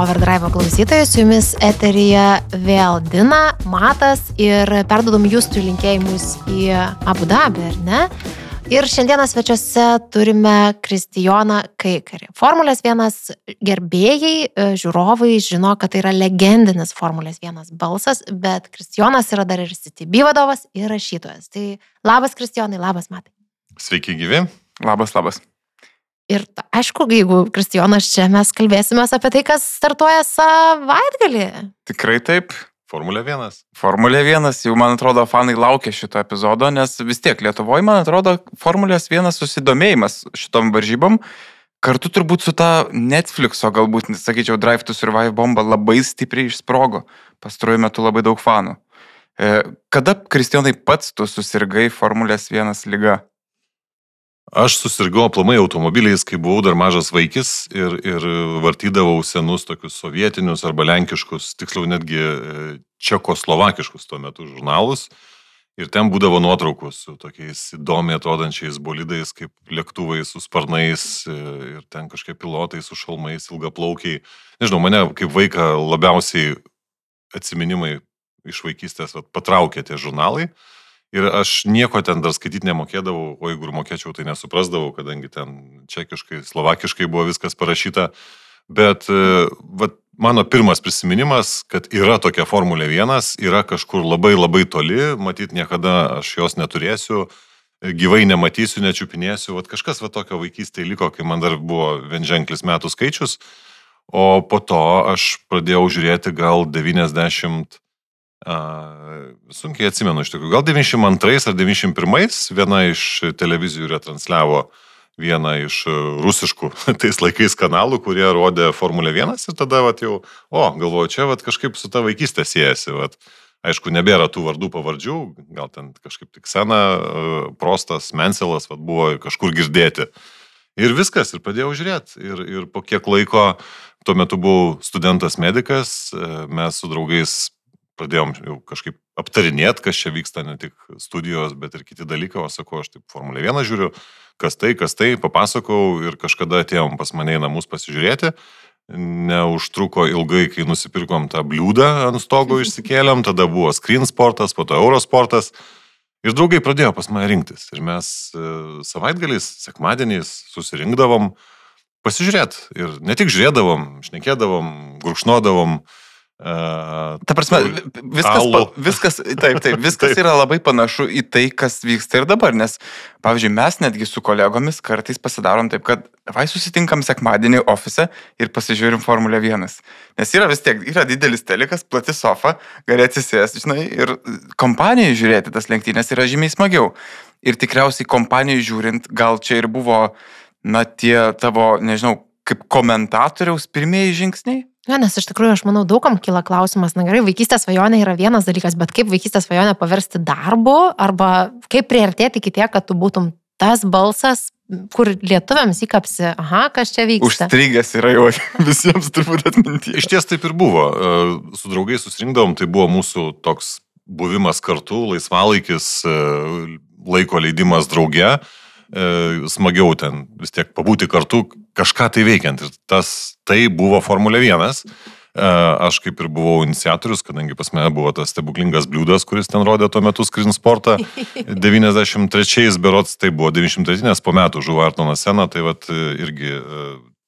Overdrive klausytojai, su jumis eterija vėl Dina, Matas ir perdodam jūsų linkėjimus į Abu Dabį, ar ne? Ir šiandieną svečiuose turime Kristijoną Kaikarį. Formulės vienas gerbėjai, e, žiūrovai žino, kad tai yra legendinis Formulės vienas balsas, bet Kristijonas yra dar ir CTB vadovas ir rašytojas. Tai labas Kristijonai, labas Matai. Sveiki gyvi. Labas, labas. Ir aišku, jeigu Kristijonas čia mes kalbėsime apie tai, kas startuoja savaitgalį. Tikrai taip. Formulė 1. Formulė 1, jau man atrodo, fanai laukia šito epizodo, nes vis tiek Lietuvoje, man atrodo, Formulės 1 susidomėjimas šitom varžybom, kartu turbūt su ta Netflixo, galbūt, sakyčiau, Drive to Survive bomba labai stipriai išsprogo. Pastaruoju metu labai daug fanų. E, kada, Kristijonai, pats tu susirgai Formulės 1 lyga? Aš susirgau aplamai automobiliais, kai buvau dar mažas vaikis ir, ir vartydavau senus tokius sovietinius arba lenkiškus, tiksliau netgi e, čekoslovakiškus tuo metu žurnalus. Ir ten būdavo nuotraukos su tokiais įdomiai atrodančiais bolidais, kaip lėktuvai su sparnais e, ir ten kažkokie pilotai su šalmais, ilgaplaukiai. Nežinau, mane kaip vaiką labiausiai atsiminimai iš vaikystės vat, patraukė tie žurnalai. Ir aš nieko ten dar skaityti nemokėdavau, o jeigu ir mokėčiau, tai nesuprasdavau, kadangi ten čekiškai, slovakiškai buvo viskas parašyta. Bet e, vat, mano pirmas prisiminimas, kad yra tokia Formulė 1, yra kažkur labai labai toli, matyt, niekada aš jos neturėsiu, gyvai nematysiu, nečiupinėsiu. Vat kažkas va tokio vaikystėje liko, kai man dar buvo vienženklis metų skaičius. O po to aš pradėjau žiūrėti gal 90 Sunkiai atsimenu iš tikrųjų. Gal 92 ar 91 viena iš televizijų retransliavo vieną iš rusiškų tais laikais kanalų, kurie rodė Formulę 1 ir tada vat, jau, o, galvoju, čia vat, kažkaip su ta vaikystė siejasi. Vat. Aišku, nebėra tų vardų pavardžių, gal ten kažkaip tik sena, prostas, Menselas vat, buvo kažkur girdėti. Ir viskas, ir pradėjau žiūrėti. Ir, ir po kiek laiko, tuo metu buvau studentas medicas, mes su draugais pradėjom jau kažkaip aptarinėti, kas čia vyksta, ne tik studijos, bet ir kiti dalykai, o sakau, aš taip Formulė 1 žiūriu, kas tai, kas tai, papasakau ir kažkada atėjom pas mane į namus pasižiūrėti. Neužtruko ilgai, kai nusipirkom tą bliūdą ant stogo išsikėlėm, tada buvo screen sportas, po to eurosportas. Ir draugai pradėjo pas mane rinktis. Ir mes e, savaitgaliais, sekmadieniais susirinkdavom pasižiūrėti. Ir ne tik žiūrėdavom, šnekėdavom, gurkšnodavom, uh, Uh, Ta prasme, viskas, pa, viskas, taip, taip, viskas taip. yra labai panašu į tai, kas vyksta ir dabar, nes, pavyzdžiui, mes netgi su kolegomis kartais pasidarom taip, kad vai susitinkam sekmadienį ofise ir pasižiūrim Formulę 1. Nes yra vis tiek, yra didelis telikas, plati sofa, gali atsisėsti, žinai, ir kompanijai žiūrėti tas lenktynės yra žymiai smagiau. Ir tikriausiai kompanijai žiūrint, gal čia ir buvo, na, tie tavo, nežinau, kaip komentatoriaus pirmieji žingsniai? Ne, nes iš tikrųjų aš manau, daugam kyla klausimas, na gerai, vaikystės svajonė yra vienas dalykas, bet kaip vaikystės svajonę paversti darbu arba kaip priartėti iki tiek, kad tu būtum tas balsas, kur lietuviams įkapsi, aha, kas čia vyksta. Užstrigęs yra jau visiems turbūt atminti. Iš ties taip ir buvo. E, su draugais susirinkdavom, tai buvo mūsų toks buvimas kartu, laisvalaikis, e, laiko leidimas drauge. E, smagiau ten vis tiek pabūti kartu, kažką tai veikiant. Ir tas tai buvo Formulė 1. E, aš kaip ir buvau iniciatorius, kadangi pas mane buvo tas stebuklingas bliūdas, kuris ten rodė tuo metu skrin sportą. 93 berots tai buvo 93, nes po metų žuvo Artonas Sena, tai vat irgi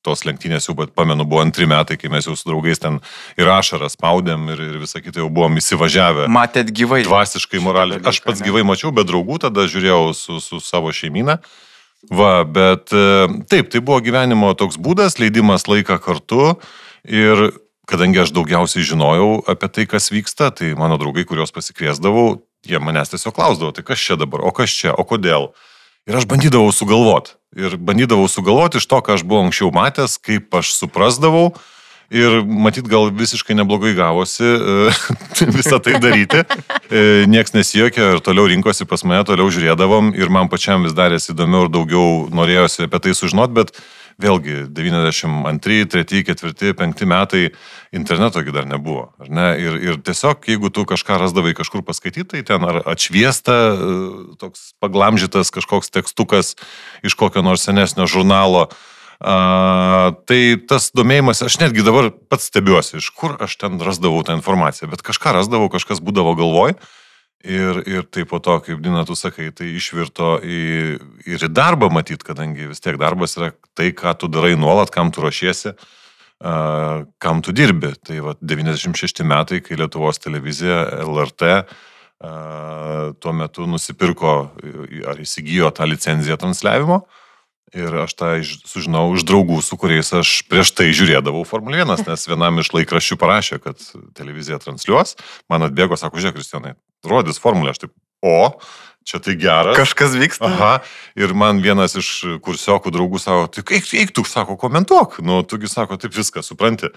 tos lenktynės jau, bet pamenu, buvo antri metai, kai mes jau su draugais ten ir ašarą spaudėm ir, ir visą kitą jau buvom įsivažiavę. Matėt gyvai. Dvasiškai, morališkai. Aš pats gyvai mačiau, bet draugų tada žiūrėjau su, su savo šeimyną. Va, bet e, taip, tai buvo gyvenimo toks būdas, leidimas laiką kartu ir kadangi aš daugiausiai žinojau apie tai, kas vyksta, tai mano draugai, kuriuos pasikviesdavau, jie manęs tiesiog klausdavo, tai kas čia dabar, o kas čia, o kodėl. Ir aš bandydavau sugalvoti. Ir bandydavau sugalvoti iš to, ką aš buvau anksčiau matęs, kaip aš suprasdavau. Ir matyt, gal visiškai neblogai gavosi e, visą tai daryti. E, Niekas nesijokė ir toliau rinkosi pas mane, toliau žiūrėdavom ir man pačiam vis darėsi įdomiau ir daugiau norėjosi apie tai sužinoti, bet vėlgi 92, 3, 4, 5 metai interneto dar nebuvo. Ne? Ir, ir tiesiog, jeigu tu kažką rasdavai kažkur paskaityti, tai ten ar atšviesta, e, toks paglamžytas kažkoks tekstukas iš kokio nors senesnio žurnalo, A, tai tas domėjimas, aš netgi dabar pats stebiuosi, iš kur aš ten rasdavau tą informaciją, bet kažką rasdavau, kažkas būdavo galvoj. Ir, ir tai po to, kaip Dina, tu sakai, tai išvirto į, ir į darbą matyt, kadangi vis tiek darbas yra tai, ką tu darai nuolat, kam tu ruošiesi, uh, kam tu dirbi. Tai va 96 metai, kai Lietuvos televizija, LRT, uh, tuo metu nusipirko ar įsigijo tą licenciją transliavimo. Uh, Ir aš tą sužinau iš draugų, su kuriais aš prieš tai žiūrėdavau Formulę 1, nes vienam iš laikraščių parašė, kad televizija transliuos. Man atbėgo, sako, žiūrėk, Kristianai, rodys Formulę, aš taip, o, čia tai geras. Kažkas vyksta. Aha, ir man vienas iš kursiokų draugų sako, tik eik, eik tu, sako, komentuok, nu, tugi sako, taip viską, supranti.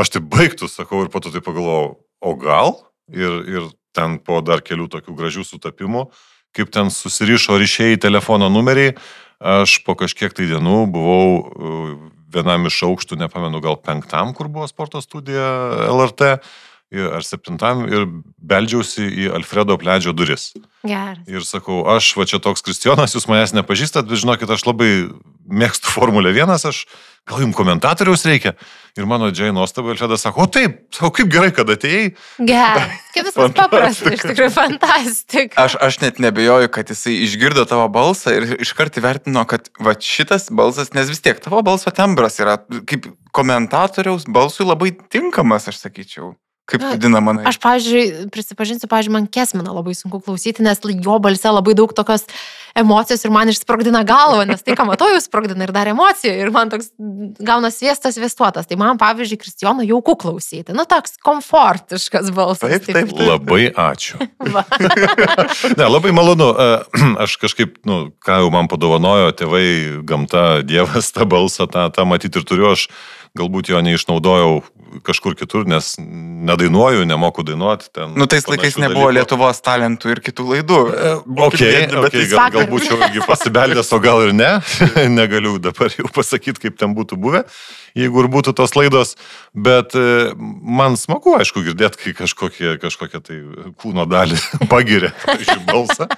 Aš taip baigtų, sakau, ir po to taip pagalvojau, o gal? Ir, ir ten po dar kelių tokių gražių sutapimų, kaip ten susirišo ryšiai telefono numeriai Aš po kažkiek tai dienų buvau uh, vienam iš aukštų, nepamenu, gal penktam, kur buvo sporto studija LRT, ar septintam, ir beldžiausi į Alfredo Pledžio duris. Geras. Ir sakau, aš va čia toks Kristijonas, jūs manęs nepažįstat, bet žinokit, aš labai mėgstu Formulę 1, aš gal jums komentatoriaus reikia. Ir mano džiai nuostaba, Alfredas sako, o taip, o kaip gerai, kad atėjai. Gerai, kaip viskas paprasta, iš tikrųjų fantastika. Aš, aš net nebejoju, kad jisai išgirdo tavo balsą ir iškart įvertino, kad va šitas balsas, nes vis tiek tavo balso tembras yra kaip komentatoriaus balsui labai tinkamas, aš sakyčiau. Kaip vadina manai? Aš, pavyzdžiui, prisipažinsiu, pavyzdžiui, man Kesminą labai sunku klausyti, nes jo balse labai daug tokios emocijos ir man išsprogdina galvą, nes tai, ką matau, jūs sprogdina ir dar emocijų ir man toks gauna sviestas, viestuotas. Tai man, pavyzdžiui, Kristijono jauku klausyti. Nu, toks komfortiškas balsas. Taip, taip, taip. Labai ačiū. ne, labai malonu. Aš kažkaip, nu, ką jau man padovanojo tėvai, gamta, Dievas, tą balsą, tą, tą matyti ir turiu aš galbūt jo neišnaudojau kažkur kitur, nes nedainuoju, nemoku dainuoti. Nu, tais laikais nebuvo dalykų. Lietuvos talentų ir kitų laidų. E, okay, okay, gal, gal būčiau pasibeldęs, o gal ir ne. Negaliu dabar jau pasakyti, kaip ten būtų buvę, jeigu ir būtų tos laidos. Bet e, man smagu, aišku, girdėti, kai kažkokie, kažkokie tai kūno dalį pagiria, pavyzdžiui, balsą.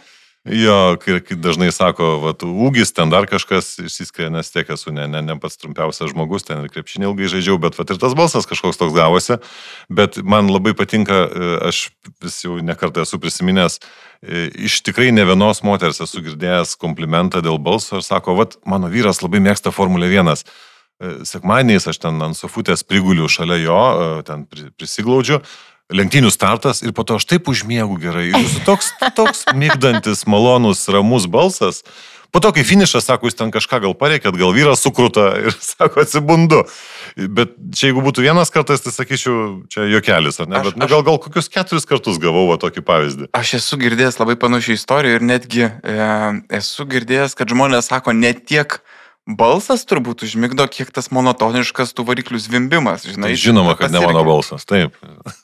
Jo, kai, kai dažnai sako, va, ūgis ten dar kažkas išsiskiria, nes tiek esu ne, ne, ne pats trumpiausias žmogus, ten ir krepšinį ilgai žaidžiau, bet va, ir tas balsas kažkoks toks gavosi. Bet man labai patinka, e, aš vis jau nekartą esu prisiminęs, e, iš tikrai ne vienos moters esu girdėjęs komplimentą dėl balso ir sako, va, mano vyras labai mėgsta Formulę 1 e, sekmadieniais aš ten ant sofutės priguliu šalia jo, ten prisiglaudžiu lenktynių startas ir po to aš taip užmiegu gerai. Jūsų toks, toks mygdantis, malonus, ramus balsas. Po to, kai finišas, sako, jūs ten kažką gal pareikėt, gal vyras sukruta ir sako, atsibundu. Bet čia jeigu būtų vienas kartas, tai sakyčiau, čia jokelis, ar ne? Aš, Bet nu, gal, gal kokius keturis kartus gavau va, tokį pavyzdį. Aš esu girdėjęs labai panašių istorijų ir netgi e, esu girdėjęs, kad žmonės sako, ne tiek balsas turbūt užmigdo, kiek tas monotoniškas tų variklių zvimbimas, žinai. Tai žinoma, kad ne mano balsas, taip.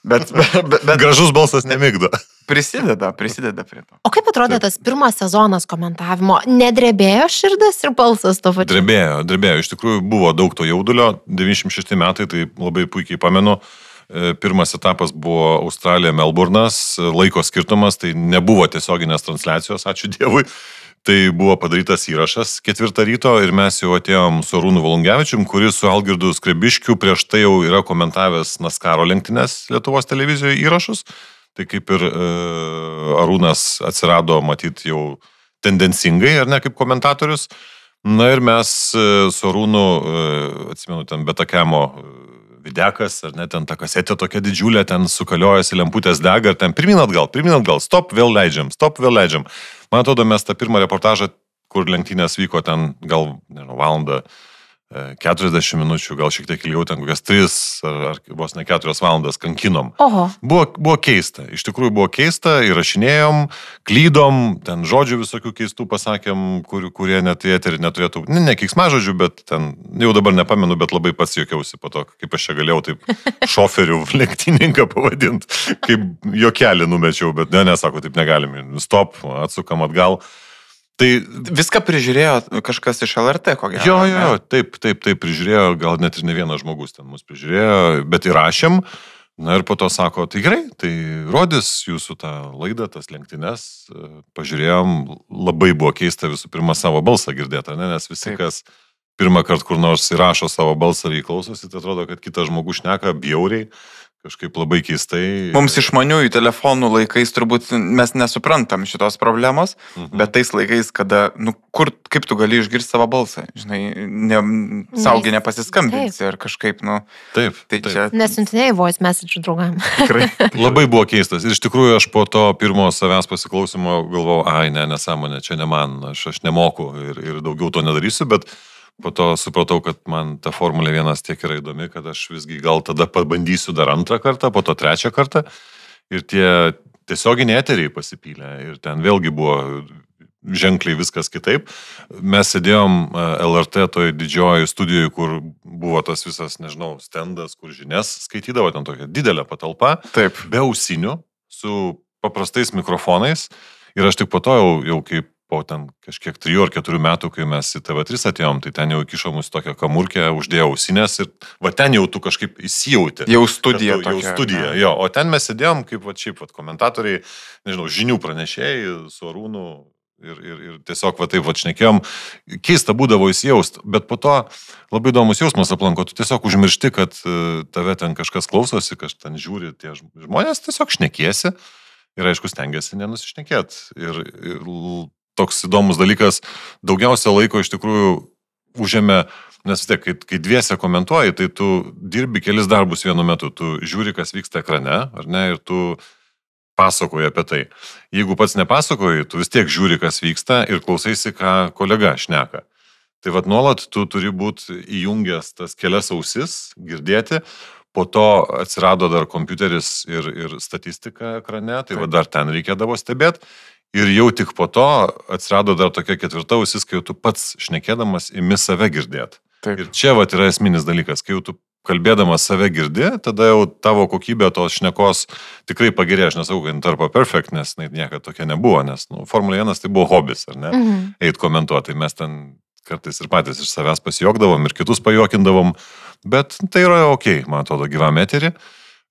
Bet, bet, bet, gražus balsas nemigdo. Prisideda, prisideda prie to. O kaip atrodė tas pirmas sezonas komentavimo? Nedrebėjo širdis ir balsas to pačiu? Drebėjo, drebėjo. Iš tikrųjų buvo daug to jaudulio. 96 metai, tai labai puikiai pamenu. E, pirmas etapas buvo Australija, Melburnas, laiko skirtumas, tai nebuvo tiesioginės transliacijos, ačiū Dievui. Tai buvo padarytas įrašas ketvirtą ryto ir mes jau atėjom su Arūnu Valungevičium, kuris su Algirdu Skrebiškiu prieš tai jau yra komentavęs Naskaro lenktynės Lietuvos televizijoje įrašus. Tai kaip ir e, Arūnas atsirado, matyt, jau tendencingai, ar ne, kaip komentatorius. Na ir mes e, su Arūnu, e, atsimenu, ten Betakiamo videkas, ar ne, ten ta kasetė tokia didžiulė, ten sukaliojasi lemputės dega, ir ten pirmin atgal, pirmin atgal, stop, vėl leidžiam, stop, vėl leidžiam. Man atrodo, mes tą pirmą reportažą, kur lenktynės vyko ten gal, nežinau, valandą 40 minučių, gal šiek tiek ilgiau, ten kokias 3 ar, ar vos ne 4 valandas kankinom. Oho. Buvo, buvo keista, iš tikrųjų buvo keista, įrašinėjom, klydom, ten žodžių visokių keistų pasakėm, kur, kurie net į eterį neturėtų, ne, ne kiksma žodžių, bet ten, jau dabar nepamenu, bet labai pats juokiausi po to, kaip aš čia galėjau taip šoferių lenktyninką pavadinti, kaip juokelį numečiau, bet ne, nesako, taip negalim, stop, atsukam atgal. Tai viską prižiūrėjo kažkas iš LRT, ko gero. Jo, jo, jo, taip, taip, taip, prižiūrėjo, gal net ir ne vienas žmogus ten mus prižiūrėjo, bet įrašėm. Na ir po to sako, tai gerai, tai rodys jūsų tą laidą, tas lenktynes. Pažiūrėjom, labai buvo keista visų pirma savo balsą girdėti, ne? nes visi, taip. kas pirmą kartą kur nors įrašo savo balsą ir įklausosi, tai atrodo, kad kitas žmogus šneka bjauriai, kažkaip labai keistai. Mums išmaniųjų telefonų laikais turbūt mes nesuprantam šitos problemos, mhm. bet tais laikais, kada, nu, kur, kaip tu gali išgirsti savo balsą, žinai, ne, saugiai nepasiskambinsi ar kažkaip, nu. Taip. Tai taip. čia. Nesintinėjai voice message draugam. Tikrai. labai buvo keistas. Ir iš tikrųjų aš po to pirmo savęs pasiklausimo galvojau, ai, ne, nesąmonė, čia ne man, aš, aš nemoku ir, ir daugiau to nedarysiu, bet po to supratau, kad man ta Formulė 1 tiek yra įdomi, kad aš visgi gal tada pabandysiu dar antrą kartą, po to trečią kartą. Ir tie tiesioginiai eteriai pasipylė. Ir ten vėlgi buvo ženkliai viskas kitaip. Mes sėdėjom e, LRT toj didžiojoje studijoje, kur buvo tas visas, nežinau, stendas, kur žinias skaitydavo, ten tokia didelė patalpa. Taip. Be ausinių, su paprastais mikrofonais. Ir aš tik po to jau, jau kaip po ten kažkiek trijų ar keturių metų, kai mes į TV3 atėjom, tai ten jau įkišo mus tokią kamurkę, uždėjo ausinės ir va ten jau tu kažkaip įsijauti. Jau studija. Tu, jau studija, ne? jo. O ten mes sėdėjom kaip va šiaip, va, komentatoriai, nežinau, žinių pranešėjai su Arūnu. Ir, ir, ir tiesiog va taip va šnekėjom, keista būdavo įsijaust, bet po to labai įdomus jausmas aplanko, tu tiesiog užmiršti, kad e, tave ten kažkas klausosi, kažkas ten žiūri, tie žmonės tiesiog šnekėsi ir aišku stengiasi nenusišnekėti. Ir, ir toks įdomus dalykas, daugiausia laiko iš tikrųjų užėmė, nes vis tiek, kai, kai dviese komentuoji, tai tu dirbi kelis darbus vienu metu, tu žiūri, kas vyksta ekrane, ar ne, ir tu pasakoji apie tai. Jeigu pats nepasakoji, tu vis tiek žiūri, kas vyksta ir klausaisi, ką kolega šneka. Tai vad nuolat tu turi būti įjungęs tas kelias ausis, girdėti, po to atsirado dar kompiuteris ir, ir statistika ekrane, tai vad dar ten reikėdavo stebėti. Ir jau tik po to atsirado dar tokia ketvirta ausis, kai jau tu pats šnekėdamas imi save girdėti. Ir čia va yra esminis dalykas, kai jau tu kalbėdamas save girdi, tada jau tavo kokybė tos šnekos tikrai pagerėjo. Aš nesakau, kad tarpa perfect, nes na, niekada tokia nebuvo, nes nu, Formulė 1 tai buvo hobis, ar ne? Mhm. Eit komentuoti, tai mes ten kartais ir patys iš savęs pasijokdavom ir kitus pajokindavom, bet tai yra ok, man atrodo, gyvam eterį.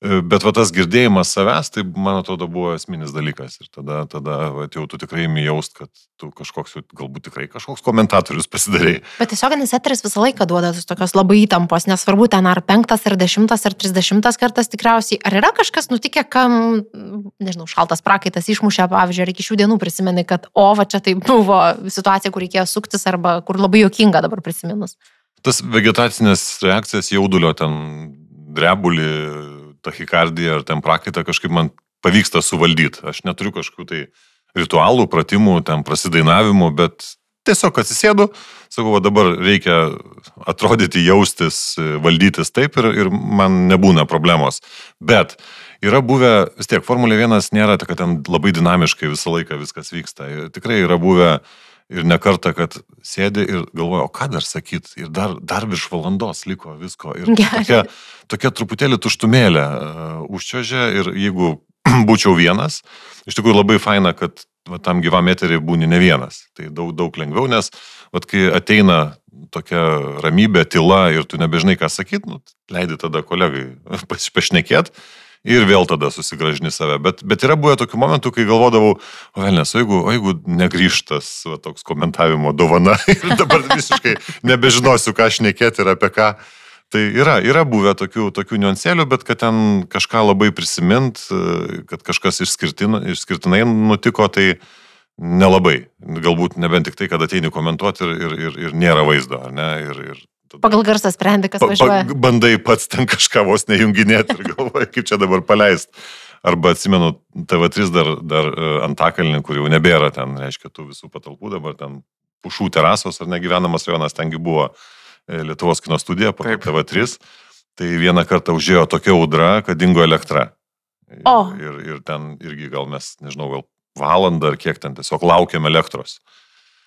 Bet va tas girdėjimas savęs, tai man atrodo buvo esminis dalykas. Ir tada, tada va, jau tu tikrai įmi jaust, kad tu kažkoks, galbūt tikrai kažkoks komentatorius pasidarėjai. Bet tiesioginis eteris visą laiką duoda tokios labai įtampos, nesvarbu ten ar penktas, ar dešimtas, ar trisdešimtas kartas tikriausiai. Ar yra kažkas nutikę, kam, nežinau, šaltas prakaitas išmušė, pavyzdžiui, ar iki šių dienų prisimeni, kad o, va čia tai buvo situacija, kur reikėjo suktis arba kur labai jokinga dabar prisiminus. Tas vegetacinės reakcijas jaudulio ten drebulį tachikardiją ar ten prakaitą kažkaip man pavyksta suvaldyti. Aš neturiu kažkokių tai ritualų, pratimų, ten prasidainavimų, bet tiesiog atsisėdu, sakau, dabar reikia atrodyti, jaustis, valdytis taip ir, ir man nebūna problemos. Bet yra buvę, vis tiek, Formulė 1 nėra, kad ten labai dinamiškai visą laiką viskas vyksta. Tikrai yra buvę uh, ir nekarta, kad sėdi ir galvoja, o ką dar sakyt, ir dar, dar virš valandos liko visko. Ir tokia, tokia truputėlį tuštumėlė uh, užčiožė ir jeigu būčiau vienas, iš tikrųjų labai faina, kad va, tam gyvam eteriai būni ne vienas. Tai daug, daug lengviau, nes va, kai ateina tokia ramybė, tyla ir tu nebežinai, ką sakyt, nu, leidi tada kolegai pašnekėti ir vėl tada susigražini save. Bet, bet yra buvę tokių momentų, kai galvodavau, o vėl nes, o jeigu, o jeigu negryžtas va, toks komentavimo dovana ir dabar visiškai nebežinosiu, ką aš nekėti ir apie ką. Tai yra, yra buvę tokių, tokių niuansėlių, bet kad ten kažką labai prisimint, kad kažkas išskirtinai nutiko, tai nelabai. Galbūt nebent tik tai, kad ateini komentuoti ir, ir, ir, ir nėra vaizdo, ne? Ir, ir Pagal garsą sprendi, kas važiuoja. Pa, bandai pats ten kažką vos nejunginėti ir galvoji, kaip čia dabar paleist. Arba atsimenu, TV3 dar, dar e, Antakalnį, kur jau nebėra ten, reiškia, tų visų patalpų, dabar ten pušų terasos ar negyvenamas rajonas, tengi buvo e, Lietuvos kino studija, po TV3. Tai vieną kartą užėjo tokia audra, kad dingo elektra. O. Ir, ir ten irgi gal mes, nežinau, gal valandą ar kiek ten tiesiog laukiam elektros.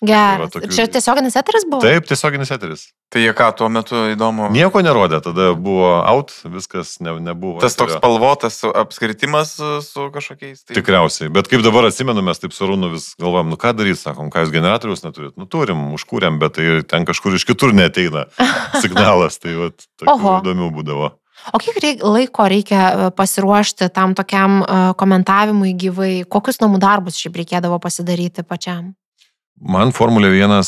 Geras. Tai tokių... Čia tiesioginis eteris buvo? Taip, tiesioginis eteris. Tai jie ką tuo metu įdomu? Nieko nerodė, tada buvo out, viskas ne, nebuvo. Tas toks spalvotas apskritimas su, su kažkokiais. Tai... Tikriausiai, bet kaip dabar atsimenu, mes taip su Rūnu vis galvojam, nu ką daryti, sakom, ką jūs generatorius neturit, nu turim, užkūrėm, bet tai ten kažkur iš kitur neteina signalas, tai vat, įdomių būdavo. O kiek reik, laiko reikia e, pasiruošti tam tokiam uh, komentavimui gyvai? Kokius namų darbus šiaip reikėdavo pasidaryti pačiam? Man Formulė 1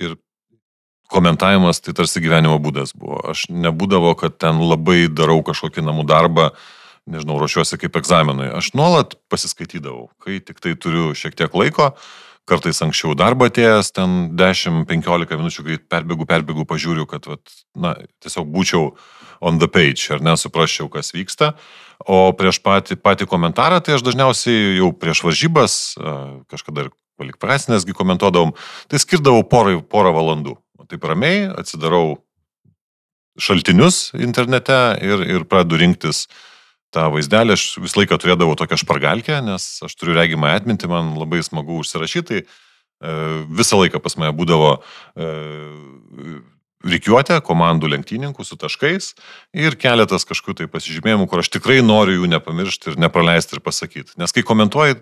ir komentavimas tai tarsi gyvenimo būdas buvo. Aš nebūdavo, kad ten labai darau kažkokį namų darbą, nežinau, ruošiuosi kaip egzaminui. Aš nuolat pasiskaitydavau, kai tik tai turiu šiek tiek laiko, kartais anksčiau darbą atėjęs, ten 10-15 minučių greit perbėgu, perbėgu, pažiūriu, kad, vat, na, tiesiog būčiau on the page, ar nesuprasčiau, kas vyksta. O prieš patį, patį komentarą, tai aš dažniausiai jau prieš varžybas, kažkada ir kvalifikacinėsgi komentuodavom, tai skirdavau porą, porą valandų. O taip ramiai atsidarau šaltinius internete ir, ir pradedu rinktis tą vaizdelį. Aš visą laiką turėdavau tokią špargalkę, nes aš turiu regimą atmintį, man labai smagu užsirašyti. E, visą laiką pas mane būdavo e, reikiuotė komandų lenktynininkų su taškais ir keletas kažkokių tai pasižymėjimų, kur aš tikrai noriu jų nepamiršti ir nepraleisti ir pasakyti. Nes kai komentuoji,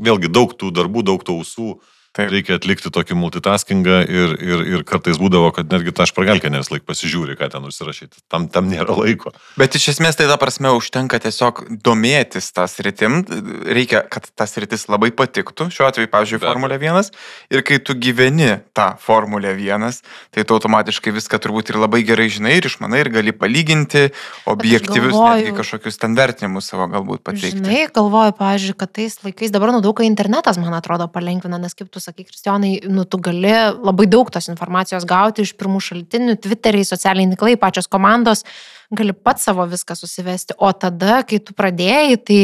vėlgi daug tų darbų, daug tų ausų, Taip. Reikia atlikti tokį multitaskingą ir, ir, ir kartais būdavo, kad netgi tą špargalkę ne vis laik pasižiūri, ką ten užsirašyti. Tam, tam nėra laiko. Bet iš esmės tai ta prasme užtenka tiesiog domėtis tas rytim. Reikia, kad tas rytis labai patiktų. Šiuo atveju, pavyzdžiui, Bet. Formulė 1. Ir kai tu gyveni tą Formulę 1, tai tu automatiškai viską turbūt ir labai gerai žinai ir išmanai ir gali palyginti objektyvius netgi kažkokius standartinimus savo galbūt pateikti. Žinai, galvoju, pavyzdžiui, kad tais laikais dabar nu daug ką internetas, man atrodo, palengvina, nes kaip tu tu sakai, Kristijonai, nu, tu gali labai daug tos informacijos gauti iš pirmų šaltinių, Twitteriai, socialiniai tinklai, pačios komandos, gali pats savo viską susivesti. O tada, kai tu pradėjai, tai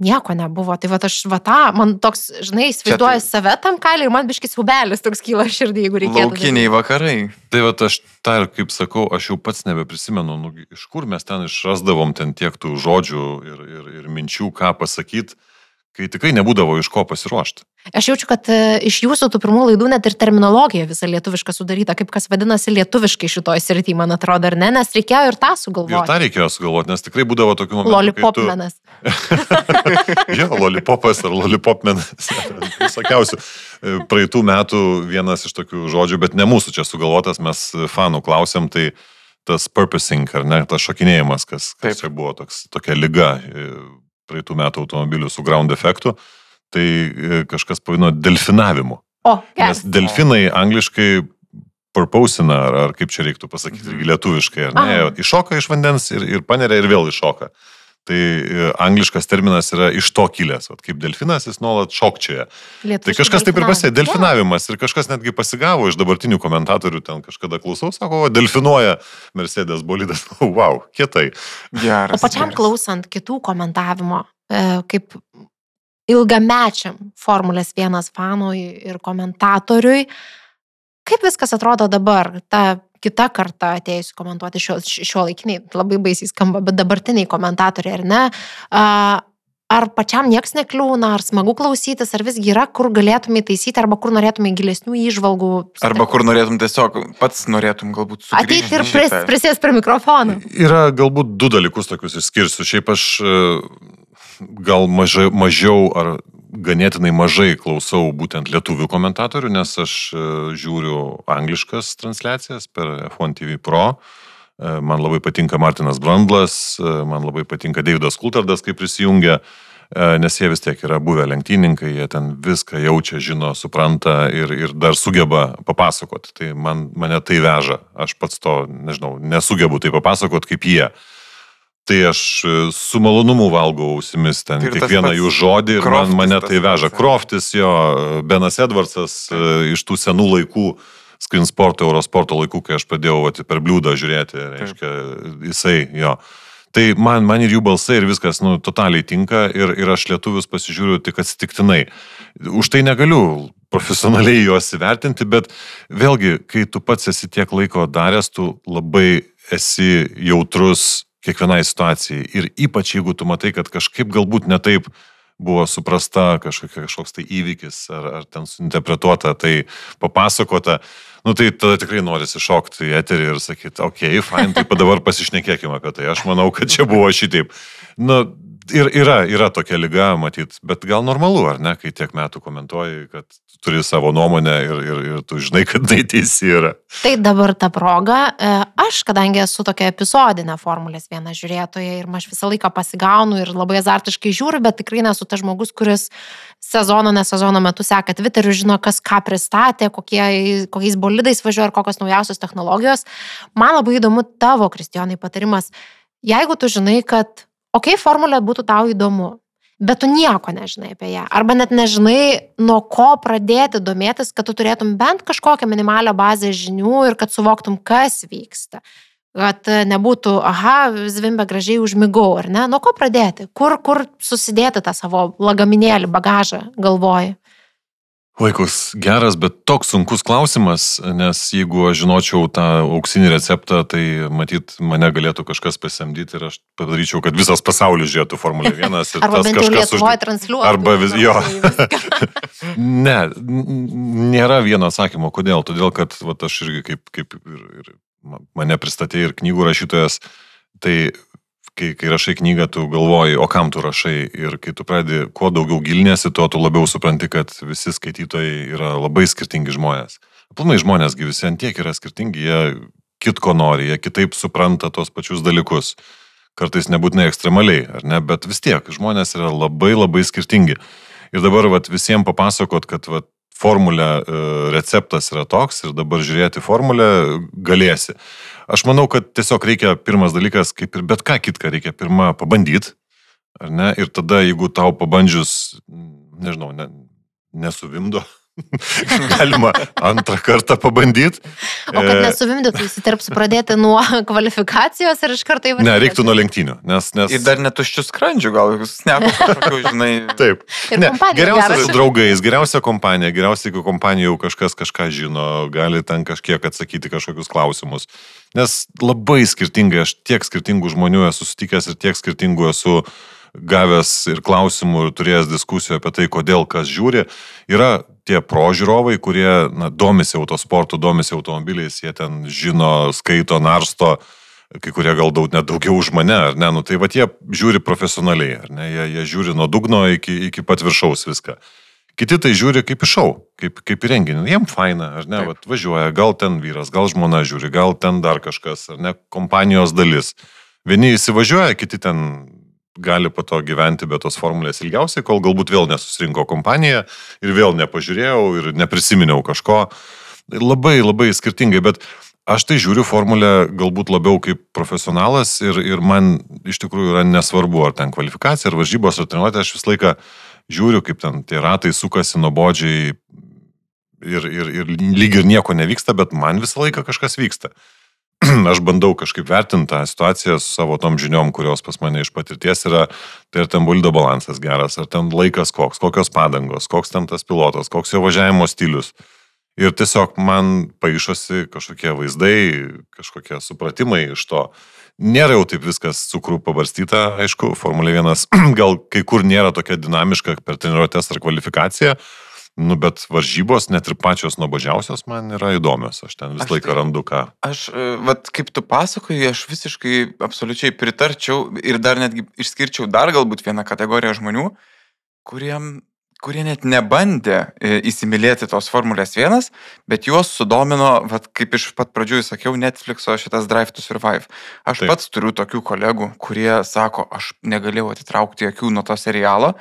nieko nebuvo. Tai va aš, va tą, man toks, žinai, įsivaizduoju tai... save tam kaliai ir man biškis ubelis toks kyla širdį, jeigu reikėtų. Laukiniai vakarai. Tai va aš tą ir kaip sakau, aš jau pats nebeprisimenu, nu, iš kur mes ten išrasdavom ten tiek tų žodžių ir, ir, ir minčių, ką pasakyti kai tikrai nebūdavo iš ko pasiruošti. Aš jaučiu, kad e, iš jūsų tų pirmų laidų net ir terminologija visa lietuviška sudaryta, kaip kas vadinasi lietuviškai šitoje srityje, man atrodo, ar ne, nes reikėjo ir tą sugalvoti. Ir tą reikėjo sugalvoti, nes tikrai būdavo tokių momentų. Lollipopmenas. Tu... jo, lollipopas ar lollipopmenas, visokiausių. E, praeitų metų vienas iš tokių žodžių, bet ne mūsų čia sugalvotas, mes fanų klausėm, tai tas purposing, ar ne, tas šokinėjimas, kas, kas čia buvo toks, tokia lyga e, praeitų metų automobilių su ground efektu, tai e, kažkas pavino delfinavimu. O, yes. Nes delfinai angliškai purposina, ar, ar kaip čia reiktų pasakyti, mm. lietuviškai, ar ne, Aha. iššoka iš vandens ir, ir paneria ir vėl iššoka. Tai e, angliškas terminas yra iš to kilęs, Vat kaip delfinas jis nuolat šokčioje. Tai kažkas taip ir pasė, delfinavimas ir kažkas netgi pasigavo iš dabartinių komentatorių, ten kažkada klausau, sako, o delfinuoja Mercedes bolidas, wow, kietai. Geras, o pačiam geras. klausant kitų komentavimo, e, kaip ilgamečiam Formulės 1 fanui ir komentatoriui, kaip viskas atrodo dabar, ta kita karta atėjusi komentuoti šio, šio laikiniai, labai baisiai skamba, bet dabartiniai komentatoriai, ar ne? Ar pačiam nieks nekliūna, ar smagu klausytis, ar visgi yra, kur galėtumai taisyti, arba kur norėtumai gilesnių įžvalgų. Arba kur norėtum tiesiog pats norėtum galbūt sugrįžti. Ateiti ir pris, prisės prie mikrofono. Yra galbūt du dalykus tokius išskirsiu. Šiaip aš gal mažai, mažiau ar ganėtinai mažai klausau būtent lietuvių komentatorių, nes aš e, žiūriu angliškas transliacijas per F1 TV Pro. E, man labai patinka Martinas Brandlas, e, man labai patinka Davidas Kultardas, kaip prisijungia, nes jie vis tiek yra buvę lenktyninkai, jie ten viską jaučia, žino, supranta ir, ir dar sugeba papasakoti. Tai man, mane tai veža. Aš pats to, nežinau, nesugebu tai papasakoti kaip jie. Uh, Tai aš e, su malonumu valgau ausimis ten tai kiekvieną jų žodį ir man, mane tai veža. Kroftis jo, Benas Edvardsas e, iš tų senų laikų, Screen Sporto, Eurosporto laikų, kai aš pradėjau vat, per bliūdą žiūrėti, reiškia, jisai jo. Tai man, man ir jų balsai ir viskas, nu, totaliai tinka ir, ir aš lietuvius pasižiūriu tik atsitiktinai. Už tai negaliu profesionaliai juos įvertinti, bet vėlgi, kai tu pats esi tiek laiko daręs, tu labai esi jautrus kiekvienai situacijai. Ir ypač jeigu tu matai, kad kažkaip galbūt netaip buvo suprasta kažkokia, kažkoks tai įvykis ar, ar ten suinterpretuota, tai papasakota, nu tai tada tikrai norisi šokti į eterį ir sakyti, okei, okay, fine, tai dabar pasišnekėkime apie tai. Aš manau, kad čia buvo šitaip. Nu, ir yra, yra tokia lyga, matyt, bet gal normalu, ar ne, kai tiek metų komentuoji, kad turi savo nuomonę ir, ir, ir tu žinai, kad tai teisi yra. Tai dabar ta proga, e, aš, kadangi esu tokia epizodinė Formulės viena žiūrėtoja ir aš visą laiką pasigaunu ir labai azartiškai žiūriu, bet tikrai nesu tas žmogus, kuris sezono, ne sezono metu seka Twitteriu, žino, kas ką pristatė, kokie, kokiais bolidais važiuoja ir kokios naujausios technologijos. Man labai įdomu tavo, Kristijonai, patarimas. Jeigu tu žinai, kad, okei, okay, formulė būtų tau įdomu, bet tu nieko nežinai apie ją. Arba net nežinai, nuo ko pradėti domėtis, kad tu turėtum bent kažkokią minimalią bazę žinių ir kad suvoktum, kas vyksta. Kad nebūtų, aha, zvimbė gražiai užmigau, ar ne? Nuo ko pradėti? Kur, kur susidėti tą savo lagaminėlį, bagažą, galvoji? Vaikus geras, bet toks sunkus klausimas, nes jeigu aš žinočiau tą auksinį receptą, tai matyt, mane galėtų kažkas pasamdyti ir aš padaryčiau, kad visas pasaulis žiūrėtų Formulę 1. arba bent jau Lietuvoje už... transliuotų. Arba vis, jo. ne, nėra vieno atsakymo. Kodėl? Todėl, kad va, aš irgi kaip, kaip ir, ir mane pristatė ir knygų rašytojas, tai kai, kai rašai knygą, tu galvoji, o kam tu rašai. Ir kai tu pradedi kuo daugiau gilinėsi, tuo tu labiau supranti, kad visi skaitytojai yra labai skirtingi žmonės. Aplamai žmonėsgi visi antiek yra skirtingi, jie kitko nori, jie kitaip supranta tos pačius dalykus. Kartais nebūtinai ekstremaliai, ar ne, bet vis tiek žmonės yra labai labai skirtingi. Ir dabar vat, visiems papasakot, kad vat, formulė, e, receptas yra toks ir dabar žiūrėti formulę galėsi. Aš manau, kad tiesiog reikia pirmas dalykas, kaip ir bet ką kitką, reikia pirmą pabandyti, ar ne? Ir tada, jeigu tau pabandžius, nežinau, ne, nesuvimdo, Galima antrą kartą pabandyti. O kad e, nesuvimdytų, įsiterpsiu pradėti nuo kvalifikacijos ir iš karto įvardinti. Ne, reiktų nuo lenktynių. Nes, nes... Ir dar netuščių skrandžių, gal jūs kažkokių, žinai. Taip. Ne, geriausia su draugais, geriausia kompanija, geriausia, jeigu kompanija jau kažkas kažką žino, gali ten kažkiek atsakyti kažkokius klausimus. Nes labai skirtingai, aš tiek skirtingų žmonių esu sutikęs ir tiek skirtingų esu gavęs ir klausimų ir turėjęs diskusijų apie tai, kodėl kas žiūri. Yra tie prožiūrovai, kurie na, domisi autosportu, domisi automobiliais, jie ten žino, skaito, narsto, kai kurie gal daug net daugiau už mane, ar ne, nu, tai va jie žiūri profesionaliai, ar ne, jie, jie žiūri nuo dugno iki, iki pat viršaus viską. Kiti tai žiūri kaip iš šau, kaip, kaip į renginį. Jiem faina, ar ne, vat, važiuoja, gal ten vyras, gal žmona žiūri, gal ten dar kažkas, ar ne, kompanijos dalis. Vieni įsivažiuoja, kiti ten gali po to gyventi be tos formulės ilgiausiai, kol galbūt vėl nesusirinko kompanija ir vėl nepažiūrėjau ir neprisiminiau kažko. Labai, labai skirtingai, bet aš tai žiūriu formulę galbūt labiau kaip profesionalas ir, ir man iš tikrųjų yra nesvarbu, ar ten kvalifikacija, ar varžybos, ar treniruotė, aš visą laiką žiūriu, kaip ten tie ratai sukasi nuobodžiai ir, ir, ir lyg ir nieko nevyksta, bet man visą laiką kažkas vyksta. aš bandau kažkaip vertinti tą situaciją su savo tom žiniom, kurios pas mane iš patirties yra, tai ar ten buldo balansas geras, ar ten laikas koks, kokios padangos, koks ten tas pilotas, koks jo važiavimo stilius. Ir tiesiog man paaišosi kažkokie vaizdai, kažkokie supratimai iš to. Nėra jau taip viskas cukrų pabarstyta, aišku, Formulė 1 gal kai kur nėra tokia dinamiška per treniruotės ar kvalifikaciją, Nu, bet varžybos, net ir pačios nuobodžiausios man yra įdomios, aš ten visą laiką randu ką. Aš, e, vad, kaip tu pasakoji, aš visiškai absoliučiai pritarčiau ir dar netgi išskirčiau dar galbūt vieną kategoriją žmonių, kuriem, kurie net nebandė e, įsimylėti tos Formulės 1, bet juos sudomino, vad, kaip iš pat pradžių sakiau, Netflixo šitas Drive to Survive. Aš Taip. pats turiu tokių kolegų, kurie sako, aš negalėjau atitraukti akių nuo to serialo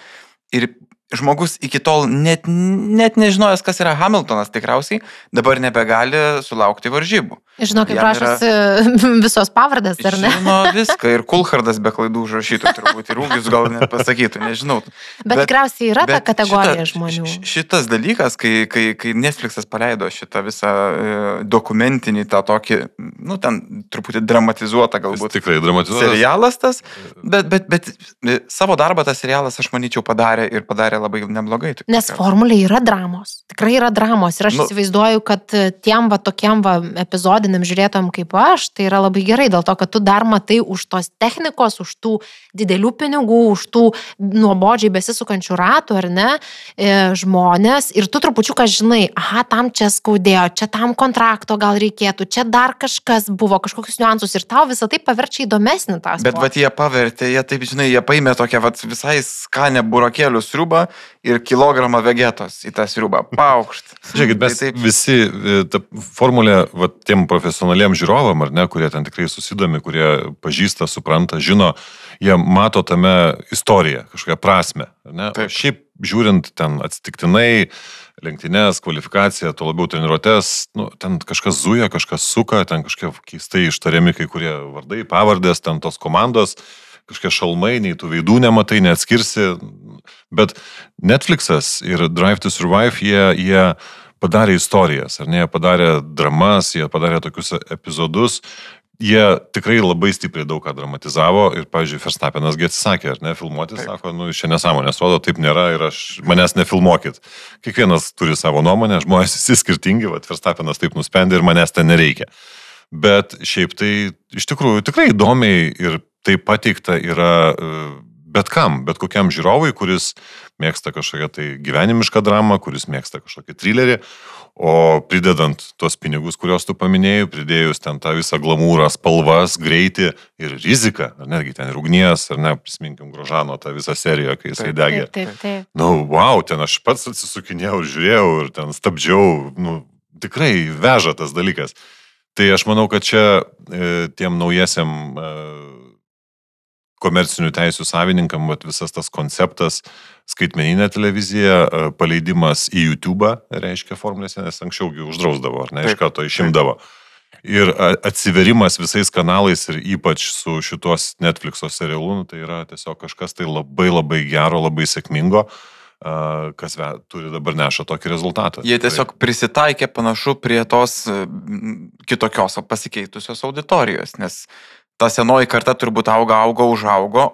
ir žmogus iki tol net, net nežinojęs, kas yra Hamiltonas tikriausiai, dabar nebegali sulaukti varžybų. Žinau, kaip prašosi yra... visos pavardės, ar ne? Žino viską ir Kulhardas be klaidų užrašytų turbūt ir ūgis gal net pasakytų, nežinau. Bet, bet tikriausiai yra bet ta kategorija šita, žmonių. Šitas dalykas, kai, kai, kai Netflixas paleido šitą visą e, dokumentinį, tą tokį, nu, ten truputį dramatizuotą galbūt. Jis tikrai dramatizuotas. Serialas tas, bet, bet, bet e, savo darbą tas serialas, aš manyčiau, padarė ir padarė labai neblogai. Nes formulė yra dramos. Tikrai yra dramos. Ir aš nu, įsivaizduoju, kad tiem va tokiem va epizodiniam žiūrėtojam kaip aš, tai yra labai gerai, dėl to, kad tu dar matai už tos technikos, už tų didelių pinigų, už tų nuobodžiai besisukančių ratų, ar ne, e, žmonės ir tu trupučiuką žinai, aha, tam čia skaudėjo, čia tam kontrakto gal reikėtų, čia dar kažkas buvo, kažkokius niuansus ir tau visą tai paverčia įdomesnį tą. Bet vad jie pavertė, jie taip, žinai, jie paėmė tokią vat, visai skanę burokėlių sriubą ir kilogramą vegetos į tą sriubą. Paukšt. Žiūrėkit, mes tai taip... visi, e, ta formulė, va, tiem profesionaliem žiūrovam, ar ne, kurie ten tikrai susidomi, kurie pažįsta, supranta, žino, jie mato tame istoriją, kažkokią prasme. Šiaip žiūrint ten atsitiktinai, lenktynės, kvalifikaciją, to labiau treniruotės, nu, ten kažkas zuja, kažkas suka, ten kažkiek keistai ištariami kai kurie vardai, pavardės, ten tos komandos, kažkokie šalmai, nei tų veidų nematai, neatskirsi. Bet Netflixas ir Drive to Survive, jie, jie padarė istorijas, ar ne, jie padarė dramas, jie padarė tokius epizodus, jie tikrai labai stipriai daug ką dramatizavo ir, pavyzdžiui, Verstappenas atsisakė, ar ne, filmuoti, taip. sako, nu, čia nesąmonės, rodo, taip nėra ir aš manęs nefilmuokit. Kiekvienas turi savo nuomonę, žmonės visi skirtingi, va, Verstappenas taip nusprendė ir manęs ten nereikia. Bet šiaip tai iš tikrųjų tikrai įdomiai ir tai pateikta yra bet kam, bet kokiam žiūrovui, kuris mėgsta kažkokią tai gyvenimišką dramą, kuris mėgsta kažkokį trilerį, o pridedant tuos pinigus, kuriuos tu paminėjai, pridėjus ten tą visą glamūrą, spalvas, greitį ir riziką, ar netgi ten ir ugnies, ar ne, prisiminkim Grožano tą visą seriją, kai jisai degė. Taip, taip, taip. Na, nu, wow, ten aš pats atsisukinėjau ir žiūrėjau ir ten stabdžiau, nu, tikrai veža tas dalykas. Tai aš manau, kad čia e, tiem naujiesiam e, komercinių teisų savininkam vat, visas tas konceptas, skaitmeninė televizija, e, paleidimas į YouTube, reiškia formulėse, nes anksčiau jų uždrausdavo, ar ne, iš karto išimdavo. Ir atsiverimas visais kanalais ir ypač su šitos Netflix'o serialu, nu, tai yra tiesiog kažkas tai labai labai gero, labai sėkmingo, kas turi dabar neša tokį rezultatą. Jie tiesiog prisitaikė panašu prie tos kitokios pasikeitusios auditorijos, nes ta senoji karta turbūt auga, auga, užaugo,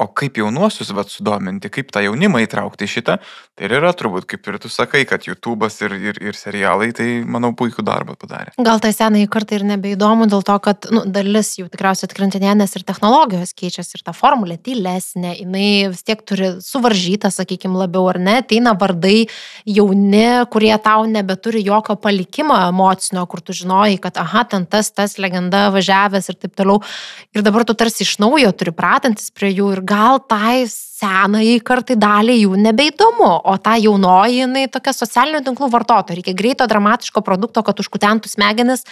O kaip jaunuosius vat sudominti, kaip tą jaunimą įtraukti šitą, tai ir yra turbūt, kaip ir tu sakai, kad YouTube'as ir, ir, ir serialai, tai manau puikų darbą padarė. Gal tai senai kartai ir nebeįdomu dėl to, kad nu, dalis jau tikriausiai atkrintinė, nes ir technologijos keičiasi, ir ta formulė tylesnė, jinai vis tiek turi suvaržytą, sakykime, labiau ar ne, ateina vardai jauni, kurie tau nebeturi jokio palikimo emocinio, kur tu žinojai, kad aha, ten tas, tas legenda važiavęs ir taip toliau. Ir dabar tu tarsi iš naujo turi pratantis prie jų ir gal tai senai kartai daliai jų nebeįdomu, o ta jaunoji, jinai tokia socialinių tinklų vartotoja, reikia greito dramatiško produkto, kad užkutentų smegenis.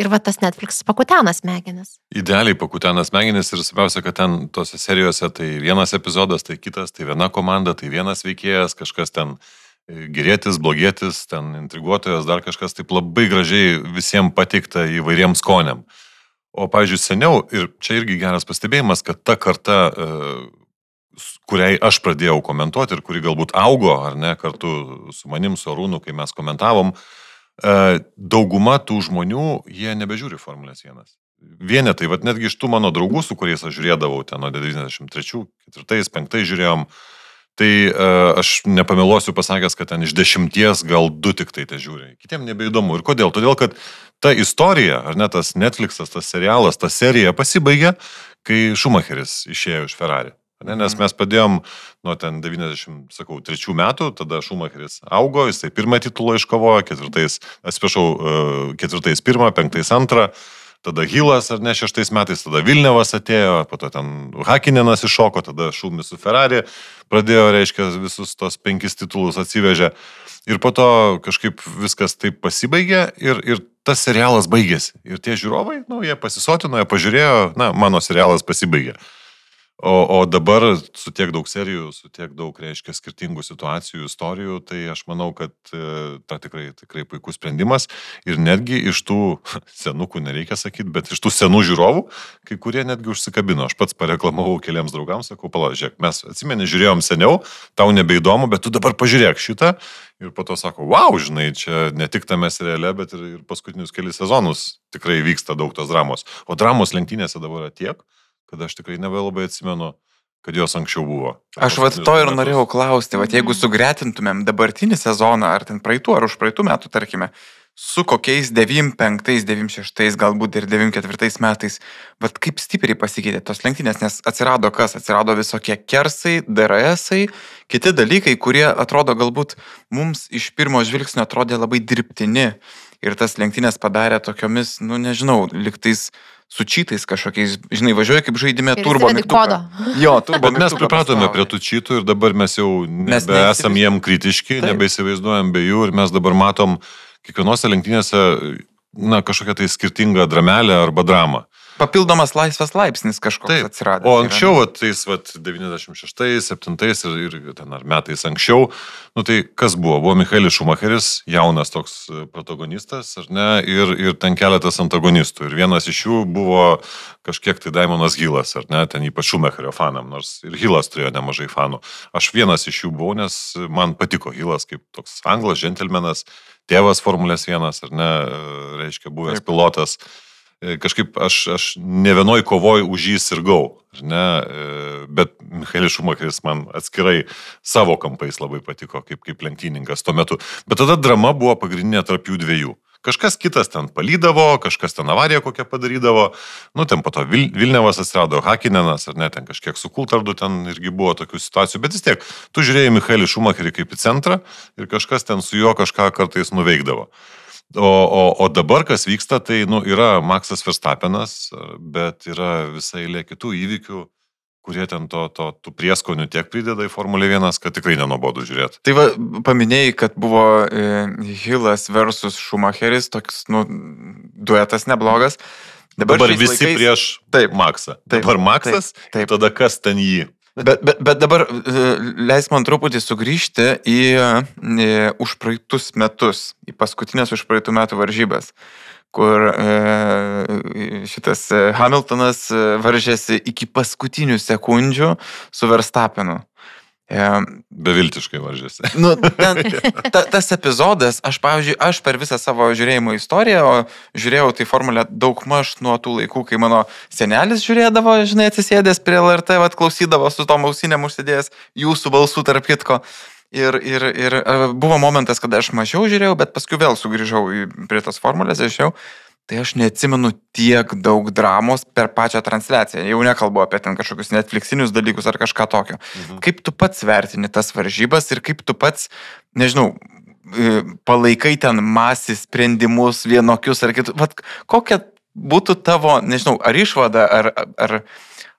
Ir va tas Netflix pakutena smegenis. Idealiai pakutena smegenis ir svarbiausia, kad ten tose serijose tai vienas epizodas, tai kitas, tai viena komanda, tai vienas veikėjas, kažkas ten e, gerėtis, blogėtis, ten intriguotojas, dar kažkas taip labai gražiai visiems pateikta įvairiems skoniam. O, pavyzdžiui, seniau, ir čia irgi geras pastebėjimas, kad ta karta, e, kuriai aš pradėjau komentuoti ir kuri galbūt augo, ar ne, kartu su manim, su Arūnu, kai mes komentavom, e, dauguma tų žmonių, jie nebežiūri Formulės 1. Vienetai, vad netgi iš tų mano draugų, su kuriais aš žiūrėdavau ten nuo 93, 4, 5 žiūrėjom, tai uh, aš nepameluosiu pasakęs, kad ten iš dešimties gal du tik tai te žiūri. Kitiems nebeįdomu. Ir kodėl? Todėl, kad ta istorija, ar ne tas Netflixas, tas serialas, ta serija pasibaigė, kai Schumacheris išėjo iš Ferrari. Ne, nes mhm. mes padėjom nuo ten 93 metų, tada Šumacheris augo, jisai pirmą titulą iškovojo, ketvirtais, atsiprašau, e, ketvirtais pirmą, penktais antrą, tada Hilas ar ne šeštais metais, tada Vilnevas atėjo, po to ten Hakininas iššoko, tada Šumis su Ferrari pradėjo, reiškia, visus tos penkis titulus atsivežė. Ir po to kažkaip viskas taip pasibaigė ir, ir tas serialas baigėsi. Ir tie žiūrovai, nu, jie pasisotino, jie pažiūrėjo, na, mano serialas pasibaigė. O, o dabar su tiek daug serijų, su tiek daug, reiškia, skirtingų situacijų, istorijų, tai aš manau, kad e, ta tikrai, tikrai puikus sprendimas. Ir netgi iš tų senukų, nereikia sakyti, bet iš tų senų žiūrovų, kai kurie netgi užsikabino. Aš pats pareklamavau keliams draugams, sakau, palažiūrėk, mes atsimeni, žiūrėjom seniau, tau nebeįdomu, bet tu dabar pažiūrėk šitą. Ir po to sako, wow, žinai, čia ne tik tame seriale, bet ir, ir paskutinius kelius sezonus tikrai vyksta daug tos dramos. O dramos lenktynėse dabar yra tiek kad aš tikrai nebelabai atsimenu. kad jos anksčiau buvo. Aš vat to ir norėjau klausti, vat jeigu mhm. sugretintumėm dabartinį sezoną, ar ten praeitų, ar už praeitų metų, tarkime, su kokiais 95, 96, galbūt ir 94 metais, bet kaip stipriai pasikeitė tos lenktynės, nes atsirado kas, atsirado visokie kersai, DRSai, kiti dalykai, kurie atrodo galbūt mums iš pirmo žvilgsnio atrodė labai dirbtini ir tas lenktynės padarė tokiomis, nu nežinau, liktais su čytais kažkokiais, žinai, važiuoja kaip žaidime ir turbo mygtuką. Jo, turbo. Bet mes pripratome prie tų čytų ir dabar mes jau nebesam jiem kritiški, nebeįsivaizduojam be jų ir mes dabar matom, kiekvienose lenktynėse na, kažkokia tai skirtinga dramelė arba drama. Papildomas laisvas laipsnis kažkoks Taip, atsirado. O anksčiau, va, tais va, 96, 7 ir, ir ten ar metais anksčiau, nu tai kas buvo? Buvo Michaelis Šumacheris, jaunas toks protagonistas, ar ne, ir, ir ten keletas antagonistų. Ir vienas iš jų buvo kažkiek tai Daimonas Hilas, ar ne, ten ypač Šumacherio fanam, nors ir Hilas turėjo nemažai fanų. Aš vienas iš jų buvau, nes man patiko Hilas kaip toks anglas, džentelmenas tėvas Formulės 1, ar ne, reiškia, buvęs Taip. pilotas. E, kažkaip aš, aš ne vienoj kovoj už jį sirgau, ne, e, bet Michaelis Šumacheris man atskirai savo kampais labai patiko kaip, kaip lenktyninkas tuo metu. Bet tada drama buvo pagrindinė tarp jų dviejų. Kažkas kitas ten palydavo, kažkas ten avariją kokią padarydavo, nu ten po to Vil Vilnevas atsirado, Hakinenas, ar ne, ten kažkiek su Kultardu ten irgi buvo tokių situacijų, bet vis tiek, tu žiūrėjai Michaelį Šumacherį kaip į centrą ir kažkas ten su juo kažką kartais nuveikdavo. O, o, o dabar kas vyksta, tai nu, yra Maksas Verstapenas, bet yra visai lė kitų įvykių kurie ten to, to, tų prieskonių tiek prideda į Formulę 1, kad tikrai nenobodu žiūrėti. Tai va, paminėjai, kad buvo e, Hilas versus Schumacheris, toks, nu, duetas neblogas. Dabar, dabar visi laikais... prieš taip, Maksą. Taip, dabar Maksas, taip, taip. tada kas ten jį? Bet, bet, bet dabar e, leis man truputį sugrįžti į, į užpraeitus metus, į paskutinės užpraeitų metų varžybas kur e, šitas e, Hamiltonas e, varžėsi iki paskutinių sekundžių su Verstapenu. Beviltiškai varžėsi. Nu, ten, ta, tas epizodas, aš, pavyzdžiui, aš per visą savo žiūrėjimo istoriją, o žiūrėjau tai formulę daug maž nuo tų laikų, kai mano senelis žiūrėdavo, žinai, atsisėdęs prie LRT, vad klausydavo su tom ausinėm užsidėjęs jūsų balsų tarp kitko. Ir, ir, ir buvo momentas, kada aš mažiau žiūrėjau, bet paskui vėl sugrįžau prie tos formulės, žiūrėjau. Tai aš neatsimenu tiek daug dramos per pačią transliaciją. Jau nekalbu apie ten kažkokius Netflixinius dalykus ar kažką tokio. Mhm. Kaip tu pats vertini tas varžybas ir kaip tu pats, nežinau, palaikai ten masį sprendimus vienokius ar kitus. Vat kokia būtų tavo, nežinau, ar išvada, ar, ar,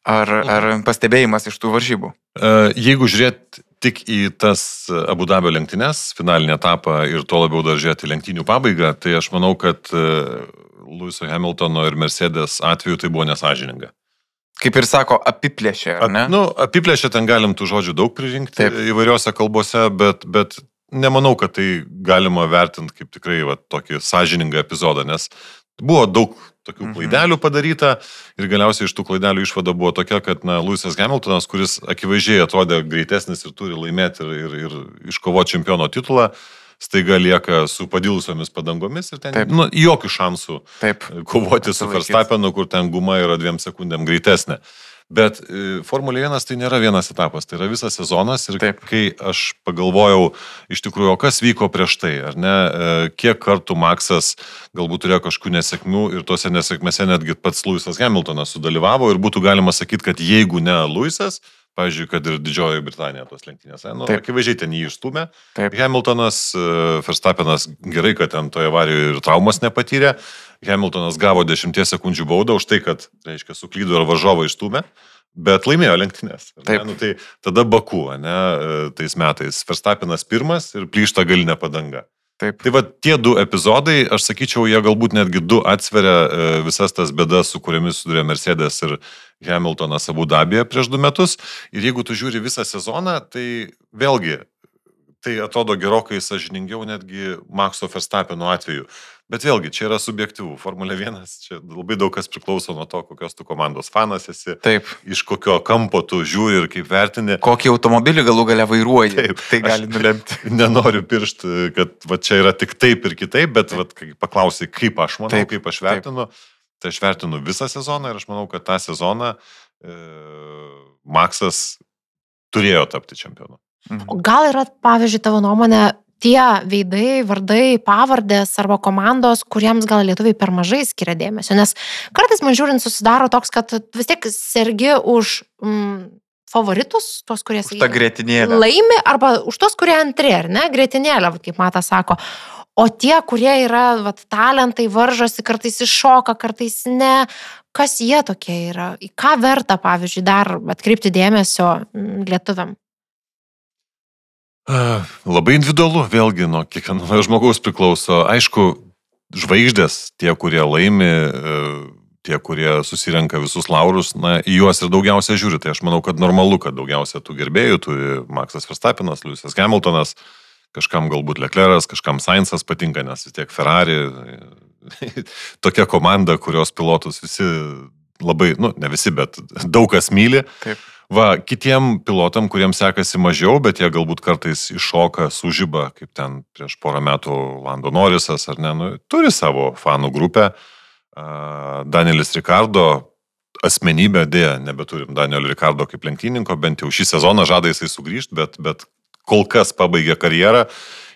ar, ar mhm. pastebėjimas iš tų varžybų? Jeigu žiūrėt tik į tas Abu Dabio lenktynės, finalinį etapą ir tuo labiau dar žiūrėti lenktynių pabaigą, tai aš manau, kad e, Luiso Hamiltono ir Mercedes atveju tai buvo nesažininga. Kaip ir sako, apiplėšė, ar ne? Nu, apiplėšė ten galim tų žodžių daug pririnkti Taip. įvairiose kalbose, bet, bet nemanau, kad tai galima vertinti kaip tikrai va, tokį sąžiningą epizodą, nes buvo daug tokių mhm. klaidelių padaryta ir galiausiai iš tų klaidelių išvada buvo tokia, kad na, Luisas Hamiltonas, kuris akivaizdžiai atrodė greitesnis ir turi laimėti ir, ir, ir iškovoti čempiono titulą, staiga lieka su padilusiomis padangomis ir ten Taip. nu, jokių šansų Taip. kovoti su Verstappenu, kur ten guma yra dviem sekundėm greitesnė. Bet e, Formulė 1 tai nėra vienas etapas, tai yra visas sezonas ir Taip. kai aš pagalvojau iš tikrųjų, o kas vyko prieš tai, ar ne, e, kiek kartų Maksas galbūt turėjo kažkokių nesėkmių ir tose nesėkmėse netgi pats Luisas Hamiltonas sudalyvavo ir būtų galima sakyti, kad jeigu ne Luisas, Pavyzdžiui, kad ir Didžiojoje Britanijoje tos lenktynės. Nu, Taip. akivaizdžiai ten jį išstumė. Taip. Hamiltonas, e, Verstappenas gerai, kad ten toje avarijoje ir traumas nepatyrė. Hamiltonas gavo 10 sekundžių baudą už tai, kad, reiškia, suklydo ir varžovą išstumė. Bet laimėjo lenktynės. Nu, tai tada Baku, ne, e, tais metais. Verstappenas pirmas ir plyšta galinė padanga. Taip. Tai va tie du epizodai, aš sakyčiau, jie galbūt netgi du atsveria e, visas tas bėdas, su kuriamis sudurė Mercedes ir Hamiltonas Abu Dabėje prieš du metus. Ir jeigu tu žiūri visą sezoną, tai vėlgi tai atrodo gerokai sažiningiau netgi Makso Verstappeno atveju. Bet vėlgi, čia yra subjektyvų. Formulė 1, čia labai daug kas priklauso nuo to, kokios tu komandos fanas esi. Taip. Iš kokio kampo tu žiūri ir kaip vertini. Kokį automobilį galų gale vairuoji. Taip. Tai gali nulemti. Nenoriu piršti, kad va, čia yra tik taip ir kitaip, bet va, kai paklausai, kaip aš manau, taip. kaip aš vertinu, taip. tai aš vertinu visą sezoną ir aš manau, kad tą sezoną e, Maksas turėjo tapti čempionu. Mhm. O gal yra, pavyzdžiui, tavo nuomonė, tie veidai, vardai, pavardės arba komandos, kuriems gal lietuviai per mažai skiria dėmesio. Nes kartais man žiūrint susidaro toks, kad vis tiek sergi už mm, favoritus, tuos, kurie sakykime, laimi, arba už tuos, kurie antri, ar ne, gretinėlė, kaip Matas sako. O tie, kurie yra vat, talentai, varžosi, kartais iššoka, kartais ne, kas jie tokie yra, į ką verta, pavyzdžiui, dar atkreipti dėmesio mm, lietuviam. Labai individualu, vėlgi nuo kiekvieno žmogaus priklauso. Aišku, žvaigždės, tie, kurie laimi, e, tie, kurie susirenka visus laurus, na, į juos ir daugiausia žiūri. Tai aš manau, kad normalu, kad daugiausia tų gerbėjų turi Maksas Verstapinas, Liusas Hamiltonas, kažkam galbūt Lecleras, kažkam Sainzas patinka, nes vis tiek Ferrari, tokia komanda, kurios pilotus visi labai, nu, ne visi, bet daug kas myli. Taip. Va, kitiem pilotam, kuriems sekasi mažiau, bet jie galbūt kartais iššoka, sužyba, kaip ten prieš porą metų Lando Norisas, ar ne, nu, turi savo fanų grupę. Danielis Ricardo asmenybė, dėja, nebeturim Danielio Ricardo kaip lenktyninko, bent jau šį sezoną žada jisai sugrįžti, bet, bet kol kas pabaigė karjerą.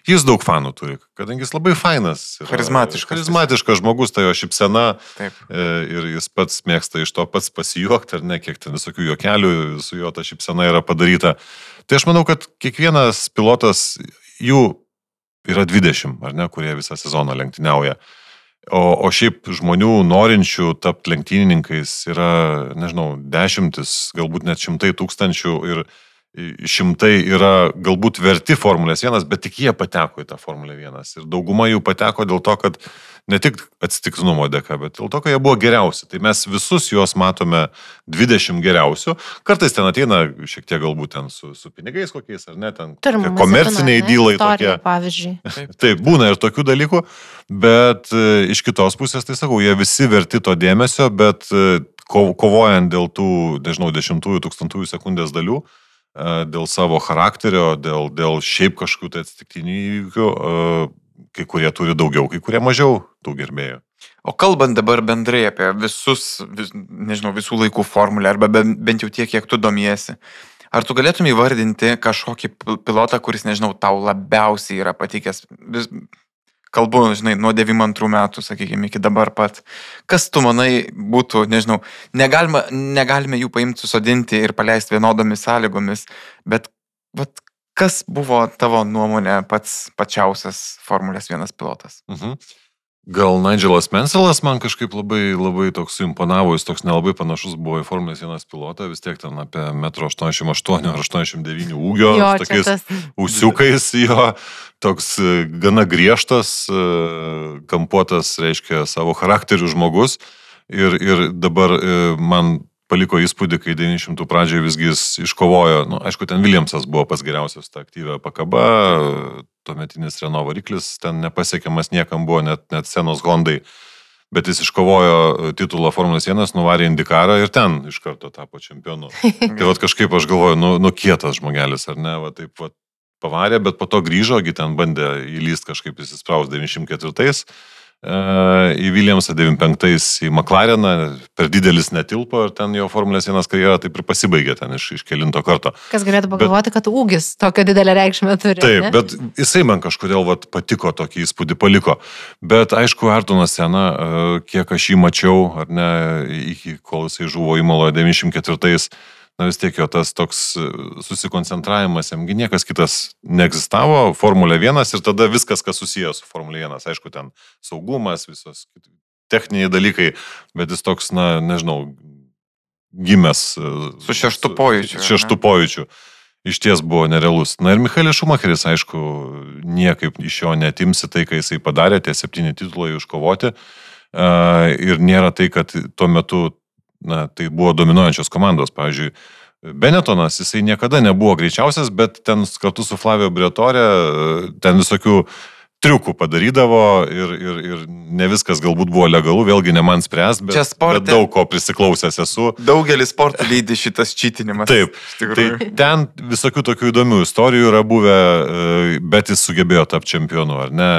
Jis daug fanų turi, kadangi jis labai fainas. Charizmatiškas. Charizmatiškas žmogus, tai jo šipsena. Taip. E, ir jis pats mėgsta iš to pats pasijuokti, ar ne, kiek ten visokių juokelių su jo ta šipsena yra padaryta. Tai aš manau, kad kiekvienas pilotas, jų yra 20, ar ne, kurie visą sezoną lenktyniauja. O, o šiaip žmonių norinčių tapti lenktynininkais yra, nežinau, dešimtis, galbūt net šimtai tūkstančių ir šimtai yra galbūt verti Formulės 1, bet tik jie pateko į tą Formulę 1. Ir dauguma jų pateko dėl to, kad ne tik atsitiktinumo dėka, bet dėl to, kad jie buvo geriausi. Tai mes visus juos matome 20 geriausių. Kartais ten ateina šiek tiek galbūt ten su, su pinigais kokiais, ar ne, ten komerciniai dylai tokie. Pavyzdžiui. Taip, būna ir tokių dalykų, bet e, iš kitos pusės, tai sakau, jie visi verti to dėmesio, bet e, kovojant dėl tų, nežinau, dešimtųjų, tūkstantųjų sekundės dalių, dėl savo charakterio, dėl, dėl šiaip kažkokių tai atsitiktinių įvykių, kai kurie turi daugiau, kai kurie mažiau tų gerbėjų. O kalbant dabar bendrai apie visus, vis, nežinau, visų laikų formulę, arba bent jau tiek, kiek tu domiesi, ar tu galėtum įvardinti kažkokį pilotą, kuris, nežinau, tau labiausiai yra patikęs, vis, kalbu, žinai, nuo 92 metų, sakykime, iki dabar pat. Kas tu manai būtų, nežinau, negalima, negalime jų paimti, susodinti ir paleisti vienodomis sąlygomis, bet vat, kas buvo tavo nuomonė pats pačiausias Formulės 1 pilotas? Mhm. Gal Nigelas Menselas man kažkaip labai, labai toks suimponavo, jis toks nelabai panašus buvo į Formulės 1 pilotą, vis tiek ten apie 1,88 ar 89 ūgio, jo, tokiais tas... ūsiukais jo, toks e, gana griežtas, e, kampuotas, reiškia, savo charakterių žmogus. Ir, ir dabar e, man paliko įspūdį, kai 900 pradžioje visgi jis iškovojo, nu, aišku, ten Williamsas buvo pats geriausias tą aktyvę pakaba, tuometinis Renault variklis, ten nepasiekiamas niekam buvo, net, net senos Hondai, bet jis iškovojo titulą Formulės 1, nuvarė Indikarą ir ten iš karto tapo čempionu. tai vad kažkaip aš galvoju, nu, nu kietas žmogelis, ar ne, va taip va, pavarė, bet po to grįžo, ten bandė įlyst kažkaip įsispraus 94 į Williamsą 95 į McLareną, per didelis netilpo ir ten jo Formulės 1 karjera taip ir pasibaigė ten iš, iš kelinto karto. Kas galėtų pagalvoti, bet, kad ūgis tokią didelę reikšmę turi. Taip, ne? bet jisai man kažkodėl vat, patiko, tokį įspūdį paliko. Bet aišku, Artonas Sena, kiek aš jį mačiau, ar ne, iki kol jisai žuvo įmaloje 94 na vis tiek jo tas toks e, susikoncentravimas, jamgi niekas kitas neegzistavo, Formulė 1 ir tada viskas, kas susijęs su Formulė 1, aišku, ten saugumas, visos techniniai dalykai, bet jis toks, na, nežinau, gimęs. E, su šeštu pojūčiu. Šeštu pojūčiu. Iš ties buvo nerealus. Na ir Michaelis Šumacheris, aišku, niekaip iš jo netimsi tai, ką jisai padarė, tie septyni titulai užkovoti. Uh, ir nėra tai, kad tuo metu na, tai buvo dominuojančios komandos. Pavyzdžiui, Benetonas, jisai niekada nebuvo greičiausias, bet ten kartu su Flavio Bretorė ten visokių triukų padarydavo ir, ir, ir ne viskas galbūt buvo legalu, vėlgi ne man spręs, bet, sporte, bet daug ko prisiklausęs esu. Daugelis sportų lydi šitas čytinimas. Taip, tai ten visokių tokių įdomių istorijų yra buvę, bet jis sugebėjo tapti čempionu, ar ne?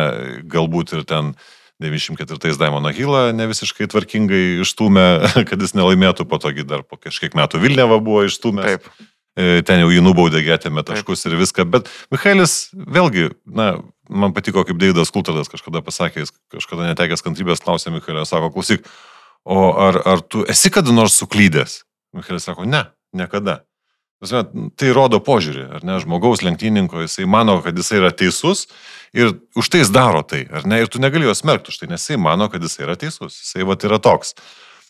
Galbūt ir ten 94 Daimono Hillą ne visiškai tvarkingai išstumė, kad jis nelaimėtų, po togi dar po kažkiek metų Vilneva buvo išstumęs. Taip. E, ten jau jį nubaudė, getėme taškus Taip. ir viską, bet Michaelis vėlgi, na, man patiko, kaip Deidas Kultadas kažkada pasakė, jis kažkada netekęs kantrybės klausė Michaelio, sako, klausyk, o ar, ar tu esi kada nors suklydęs? Michaelis sako, ne, niekada. Tai rodo požiūrį, ar ne, žmogaus lenktyninko, jisai mano, kad jisai yra teisus ir už tai jis daro tai, ar ne, ir tu negali jo smerkti už tai, nes jisai mano, kad jisai yra teisus, jisai va yra toks.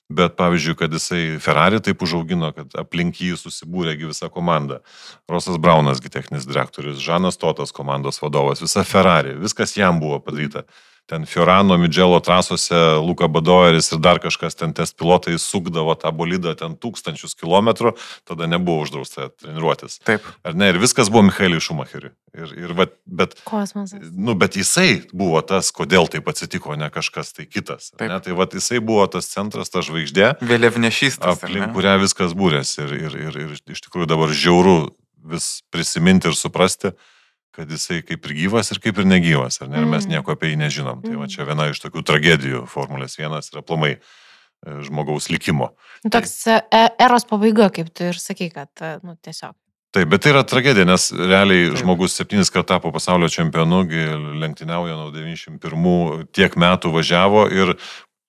Bet pavyzdžiui, kad jisai Ferrari taip užaugino, kad aplink jį susibūrėgi visa komanda. Rosas Braunasgi techninis direktorius, Žanas Totas komandos vadovas, visa Ferrari, viskas jam buvo padaryta ten Fiorano, Midželo trasose, Luka Badoeris ir dar kažkas ten test pilotai sukdavo tą bolidą ten tūkstančius kilometrų, tada nebuvo uždrausta treniruotis. Taip. Ar ne? Ir viskas buvo Michaeliui Šumacheriui. Ir, ir, bet, bet, Kosmosas. Nu, bet jisai buvo tas, kodėl taip atsitiko, ne kažkas tai kitas. Ne? Tai va, jisai buvo tas centras, ta žvaigždė. Vėliavnešys. Aplink kurią viskas būrėsi. Ir, ir, ir, ir iš tikrųjų dabar žiauru vis prisiminti ir suprasti, kad jisai kaip ir gyvas ir kaip ir negyvas, ar ne? Ir mes mm. nieko apie jį nežinom. Tai va mm. čia viena iš tokių tragedijų Formulės 1 yra plomai e, žmogaus likimo. Nu, toks e, e, eros pabaiga, kaip tu ir sakai, kad, nu, tiesiog. Taip, bet tai yra tragedija, nes realiai Taip. žmogus septynis kartų tapo pasaulio čempionu, lenktyniauja nuo 91 tiek metų važiavo ir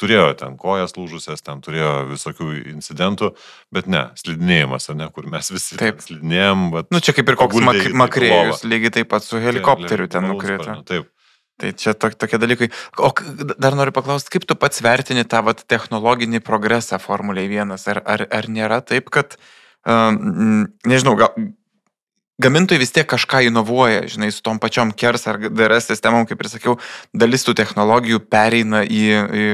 turėjo ten kojas lūžusias, ten turėjo visokių incidentų, bet ne, slidinėjimas, ne, kur mes visi taip slidinėjom. Nu čia kaip ir koks mak makrėjus, lygiai taip pat su helikopteriu ten nukrito. Taip. Tai čia to, tokie dalykai. O dar noriu paklausti, kaip tu pats vertini tą vat, technologinį progresą Formulė 1? Ar, ar, ar nėra taip, kad, um, nežinau, gal, gamintojai vis tiek kažką inovuoja, žinai, su tom pačiom KERS ar DRS sistemom, kaip ir sakiau, dalis tų technologijų pereina į, į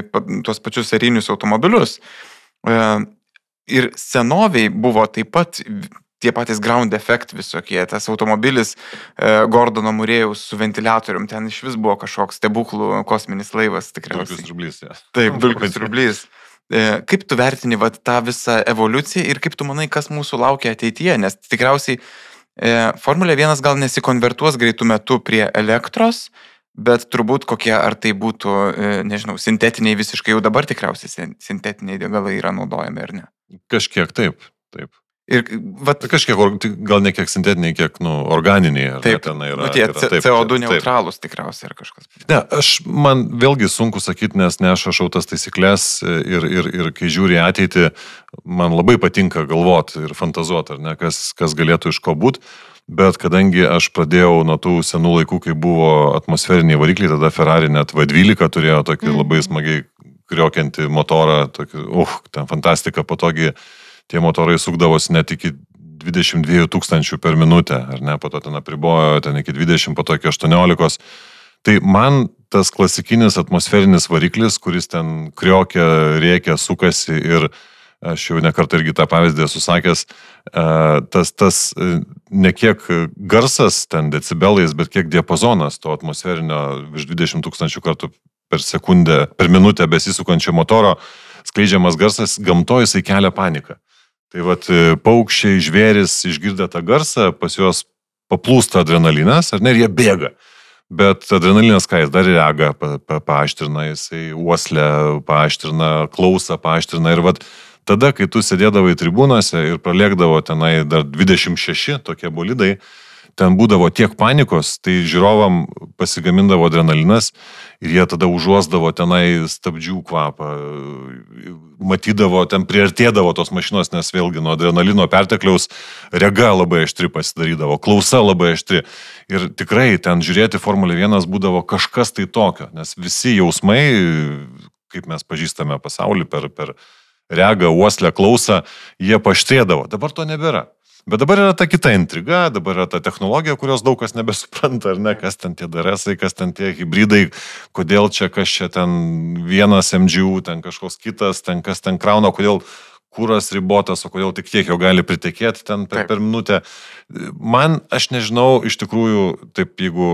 tuos pačius serinius automobilius. E, ir senoviai buvo taip pat tie patys ground effect visokie, tas automobilis e, Gordono Murėjaus su ventiliatorium, ten iš vis buvo kažkoks stebuklų kosminis laivas tikriausiai. Dulkius rublys, ja. Taip, dulkius rublys. E, kaip tu vertini vat, tą visą evoliuciją ir kaip tu manai, kas mūsų laukia ateityje, nes tikriausiai Formulė 1 gal nesikonvertuos greitų metų prie elektros, bet turbūt kokie ar tai būtų, e, nežinau, sintetiniai visiškai jau dabar tikriausiai sintetiniai degalai yra naudojami ar ne. Kažkiek taip, taip. Ir vat, tai kažkiek, gal ne kiek sintetiniai, kiek nu, organiniai. Taip, ten yra. Nu, tie yra, taip, CO2 neutralūs tikriausiai ar kažkas. Ne, aš, man vėlgi sunku sakyti, nes ne aš rašau tas taisyklės ir, ir, ir kai žiūri ateitį, man labai patinka galvoti ir fantazuoti, ar ne, kas, kas galėtų iš ko būti. Bet kadangi aš pradėjau nuo tų senų laikų, kai buvo atmosferiniai varikliai, tada Ferrari net V12 turėjo tokį mm. labai smagiai kriokiantį motorą, tokį, uh, ten fantastika, patogiai tie motorai sukdavosi net iki 22 tūkstančių per minutę, ar ne, po to ten apribojo, ten iki 20, po to iki 18. Tai man tas klasikinis atmosferinis variklis, kuris ten kriokia, rėkia, sukasi ir aš jau nekartą irgi tą pavyzdį esu sakęs, e, tas, tas e, ne kiek garsas ten decibelais, bet kiek diapazonas to atmosferinio virš 20 tūkstančių kartų per sekundę, per minutę besisukančio motoro skleidžiamas garsas gamtoje jisai kelia paniką. Tai vad e, paukščiai, žvėris išgirdę tą garsą, pas juos paplūsta adrenalinas, ar ne, ir jie bėga. Bet adrenalinas, ką jis dar rega, pa, pa, paaštrina, jisai uoslę paaštrina, klausą paaštrina. Ir vad tada, kai tu sėdėdavai tribūnose ir pralėkdavo tenai dar 26 tokie bolidai, ten būdavo tiek panikos, tai žiūrovam pasigamindavo adrenalinas ir jie tada užuosdavo tenai stabdžių kvapą, matydavo, ten priartėdavo tos mašinos, nes vėlgi nuo adrenalino pertekliaus rega labai aštri pasidarydavo, klausa labai aštri. Ir tikrai ten žiūrėti Formulė 1 būdavo kažkas tai tokio, nes visi jausmai, kaip mes pažįstame pasaulį per, per regą, uoslę, klausą, jie paštrėdavo. Dabar to nebėra. Bet dabar yra ta kita intriga, dabar yra ta technologija, kurios daug kas nebesupranta, ar ne, kas ten tie DRS, kas ten tie hybridai, kodėl čia, kas čia ten vienas MGU, ten kažkoks kitas, ten kas ten krauna, kodėl kuras ribotas, o kodėl tik tiek jo gali pritekėti ten per, per minutę. Man, aš nežinau, iš tikrųjų, taip jeigu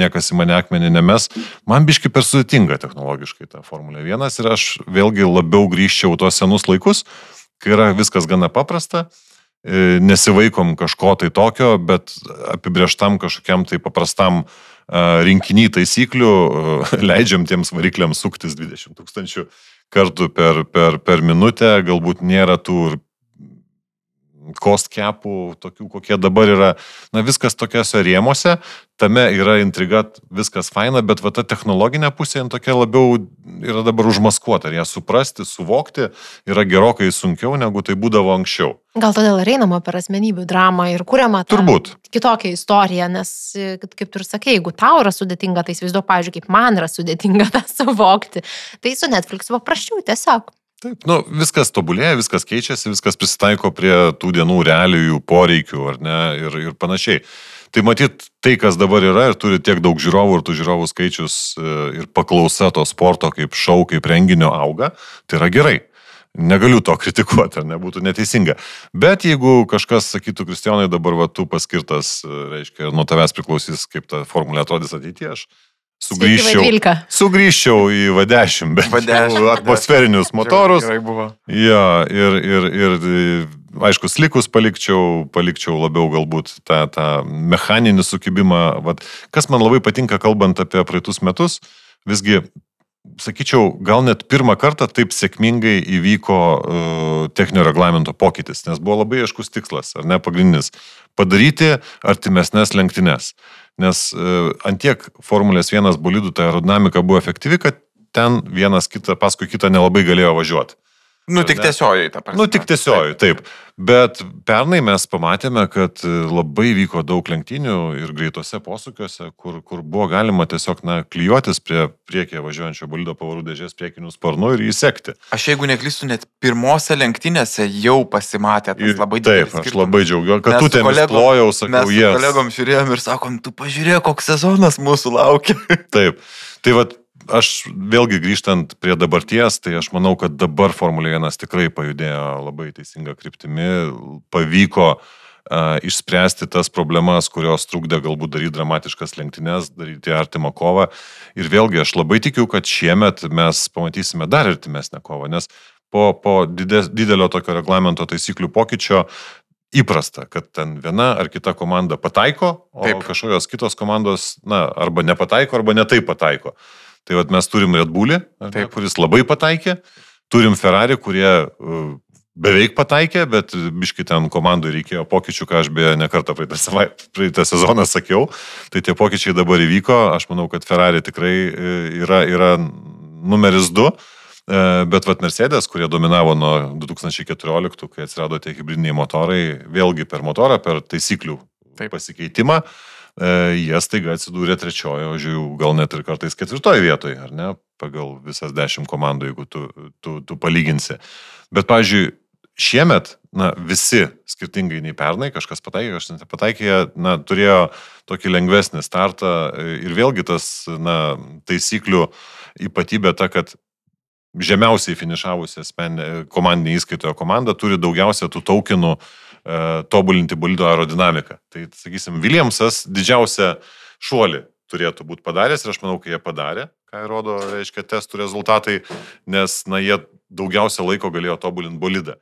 niekas į mane akmenį nemes, man biški per sudėtinga technologiškai ta Formulė 1 ir aš vėlgi labiau grįžčiau tuos senus laikus, kai yra viskas gana paprasta nesivaikom kažko tai tokio, bet apibrieštam kažkokiam tai paprastam rinkinį taisyklių leidžiam tiems varikliams suktis 20 tūkstančių kartų per, per, per minutę, galbūt nėra tų cost capų, tokių kokie dabar yra, na viskas tokiuose rėmose, tame yra intriga, viskas faina, bet va ta technologinė pusė tokia labiau yra dabar užmaskuota ją suprasti, suvokti yra gerokai sunkiau negu tai būdavo anksčiau. Gal todėl ir einama per asmenybių dramą ir kuriama Turbūt. kitokią istoriją, nes, kaip tu ir sakei, jeigu tau yra sudėtinga, tai įsivaizduoju, pavyzdžiui, kaip man yra sudėtinga tą suvokti, tai su Netflix paprasčiau tiesiog. Taip, nu, viskas tobulėja, viskas keičiasi, viskas prisitaiko prie tų dienų realijų, poreikių ar ne ir, ir panašiai. Tai matyt, tai, kas dabar yra ir turi tiek daug žiūrovų ir tų žiūrovų skaičius e, ir paklausa to sporto kaip šau, kaip renginio auga, tai yra gerai. Negaliu to kritikuoti, ar nebūtų neteisinga. Bet jeigu kažkas sakytų, Kristijonai, dabar va, tu paskirtas, e, reiškia, nuo tavęs priklausys, kaip ta formulė atrodys ateityje, aš Sugrįžčiau, sugrįžčiau į V10, bet V10, atmosferinius motorus. Gerai buvo. Ja, ir, ir, ir aišku, slikus palikčiau, palikčiau labiau galbūt tą, tą mechaninį sukibimą. Vat, kas man labai patinka, kalbant apie praeitus metus, visgi, sakyčiau, gal net pirmą kartą taip sėkmingai įvyko uh, techninio reglamento pokytis, nes buvo labai aiškus tikslas, ar ne pagrindinis - padaryti artimesnės lenktynės. Nes uh, antiek Formulės 1 bolidų ta aerodinamika buvo efektyvi, kad ten vienas kitą paskui kitą nelabai galėjo važiuoti. Nu, tik tiesiojiai, ta prasme. Nu, tik tiesiojiai, taip. Bet pernai mes pamatėme, kad labai vyko daug lenktynių ir greitose posūkiuose, kur, kur buvo galima tiesiog, na, klyjuotis prie priekyje važiuojančio bolido pavarų dėžės priekinių sparnų ir įsekti. Aš jeigu neklystu, net pirmose lenktynėse jau pasimatė tas labai didelis. Taip, aš labai džiaugiuosi, kad mes tu ten plojau, sakau, jie. Yes. Kolegom žiūrėjom ir sakom, tu pažiūrėk, koks sezonas mūsų laukia. taip. Tai vad aš vėlgi grįžtant prie dabarties, tai aš manau, kad dabar Formulė 1 tikrai pajudėjo labai teisinga kryptimi, pavyko uh, išspręsti tas problemas, kurios trukdė galbūt daryti dramatiškas lenktynės, daryti artimą kovą. Ir vėlgi aš labai tikiu, kad šiemet mes pamatysime dar artimesnę kovą, nes po, po dides, didelio tokio reglamento taisyklių pokyčio įprasta, kad ten viena ar kita komanda pataiko, o Taip. kažkokios kitos komandos, na, arba nepataiko, arba netai pataiko. Tai vad mes turim Red Bullį, ne, kuris labai pataikė, turim Ferrari, kurie uh, beveik pataikė, bet biški ten komandai reikėjo pokyčių, ką aš beje nekartą praeitą, savaitę, praeitą sezoną sakiau. Tai tie pokyčiai dabar įvyko. Aš manau, kad Ferrari tikrai e, yra, yra numeris du. E, bet vat Mercedes, kurie dominavo nuo 2014, kai atsirado tie hybridiniai motorai, vėlgi per motorą, per taisyklių Taip. pasikeitimą, E, jie staiga atsidūrė trečiojo, žiūrėjau, gal net ir kartais ketvirtoje vietoje, ar ne, pagal visas dešimt komandų, jeigu tu, tu, tu palyginsi. Bet, pavyzdžiui, šiemet, na, visi skirtingai nei pernai, kažkas pataikė, kažkas nepataikė, na, turėjo tokį lengvesnį startą ir vėlgi tas, na, taisyklių ypatybė ta, kad žemiausiai finišavusi komandinė įskaitojo komanda turi daugiausia tų taukinų uh, E, tobulinti bolido aerodinamiką. Tai, sakysim, Williamsas didžiausią šuolį turėtų būti padaręs ir aš manau, kai jie padarė, ką rodo, reiškia, testų rezultatai, nes, na, jie daugiausia laiko galėjo tobulinti bolidą.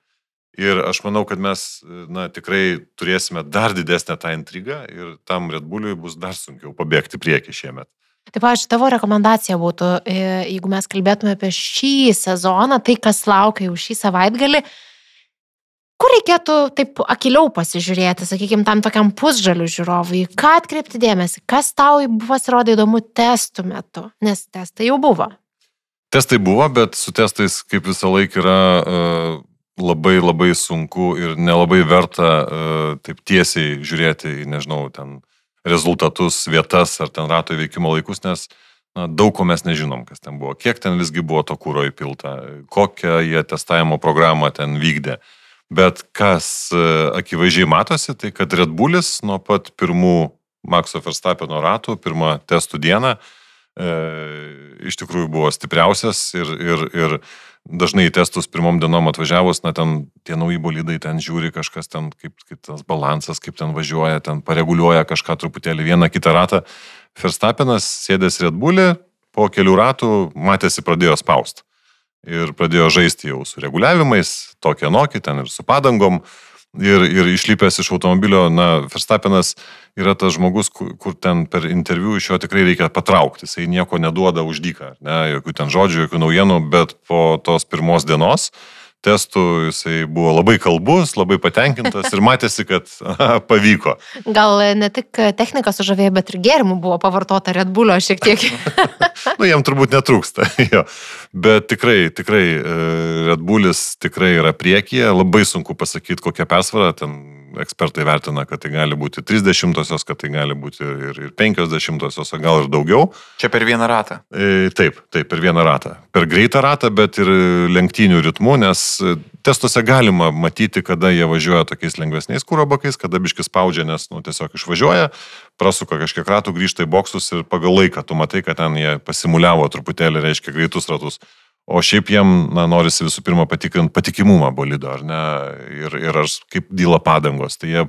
Ir aš manau, kad mes, na, tikrai turėsime dar didesnę tą intrigą ir tam Red Bulliui bus dar sunkiau pabėgti prieki šiemet. Taip, aš tavo rekomendacija būtų, e, jeigu mes kalbėtume apie šį sezoną, tai kas laukia jau šį savaitgalį, kur reikėtų taip akiliau pasižiūrėti, sakykime, tam tokiam pusžalių žiūrovui, ką atkreipti dėmesį, kas tau pasirodė įdomu testų metu, nes testai jau buvo. Testai buvo, bet su testais kaip visą laiką yra uh, labai labai sunku ir nelabai verta uh, taip tiesiai žiūrėti į, nežinau, ten rezultatus, vietas ar ten rato įveikimo laikus, nes na, daug ko mes nežinom, kas ten buvo, kiek ten visgi buvo to kūro įpilta, kokią jie testavimo programą ten vykdė. Uh, Bet kas e, akivaizdžiai matosi, tai kad Red Bullis nuo pat pirmų Makso Verstappeno ratų, pirmą testų dieną, e, iš tikrųjų buvo stipriausias ir, ir, ir dažnai į testus pirmom dienom atvažiavus, na ten tie nauji bolidai, ten žiūri kažkas ten, kaip, kaip tas balansas, kaip ten važiuoja, ten pareguliuoja kažką truputėlį vieną kitą ratą. Verstappenas sėdės Red Bullį, po kelių ratų matėsi pradėjo spausti ir pradėjo žaisti jau su reguliavimais, tokie nokį, ten ir su padangom. ir, ir išlipęs iš automobilio, na, Verstappenas yra tas žmogus, kur, kur ten per interviu iš jo tikrai reikia patraukti. Jisai nieko neduoda už dyką, ne, jokių ten žodžių, jokių naujienų, bet po tos pirmos dienos testų jisai buvo labai kalbus, labai patenkintas ir matėsi, kad aha, pavyko. Gal ne tik technika sužavėjo, bet ir gėrimų buvo pavartota Red Bullio šiek tiek. nu, jam turbūt netrūksta. jo. Bet tikrai, tikrai e, Red Bullis tikrai yra priekyje, labai sunku pasakyti, kokia persvara ten ekspertai vertina, kad tai gali būti 30-osios, kad tai gali būti ir, ir 50-osios, o gal ir daugiau. Čia per vieną ratą. E, taip, taip, per vieną ratą. Per greitą ratą, bet ir lenktynių ritmu, nes testuose galima matyti, kada jie važiuoja tokiais lengvesniais kūro bakais, kada biškis spaudžia, nes nu, tiesiog išvažiuoja, prasuka kažkiek ratų, grįžta į boksus ir pagal laiką tu matai, kad ten jie pasimuliavo truputėlį, reiškia, greitus ratus. O šiaip jiem, na, norisi visų pirma patikrinti patikimumą bolido, ar ne, ir, ir ar kaip dyla padangos. Tai jie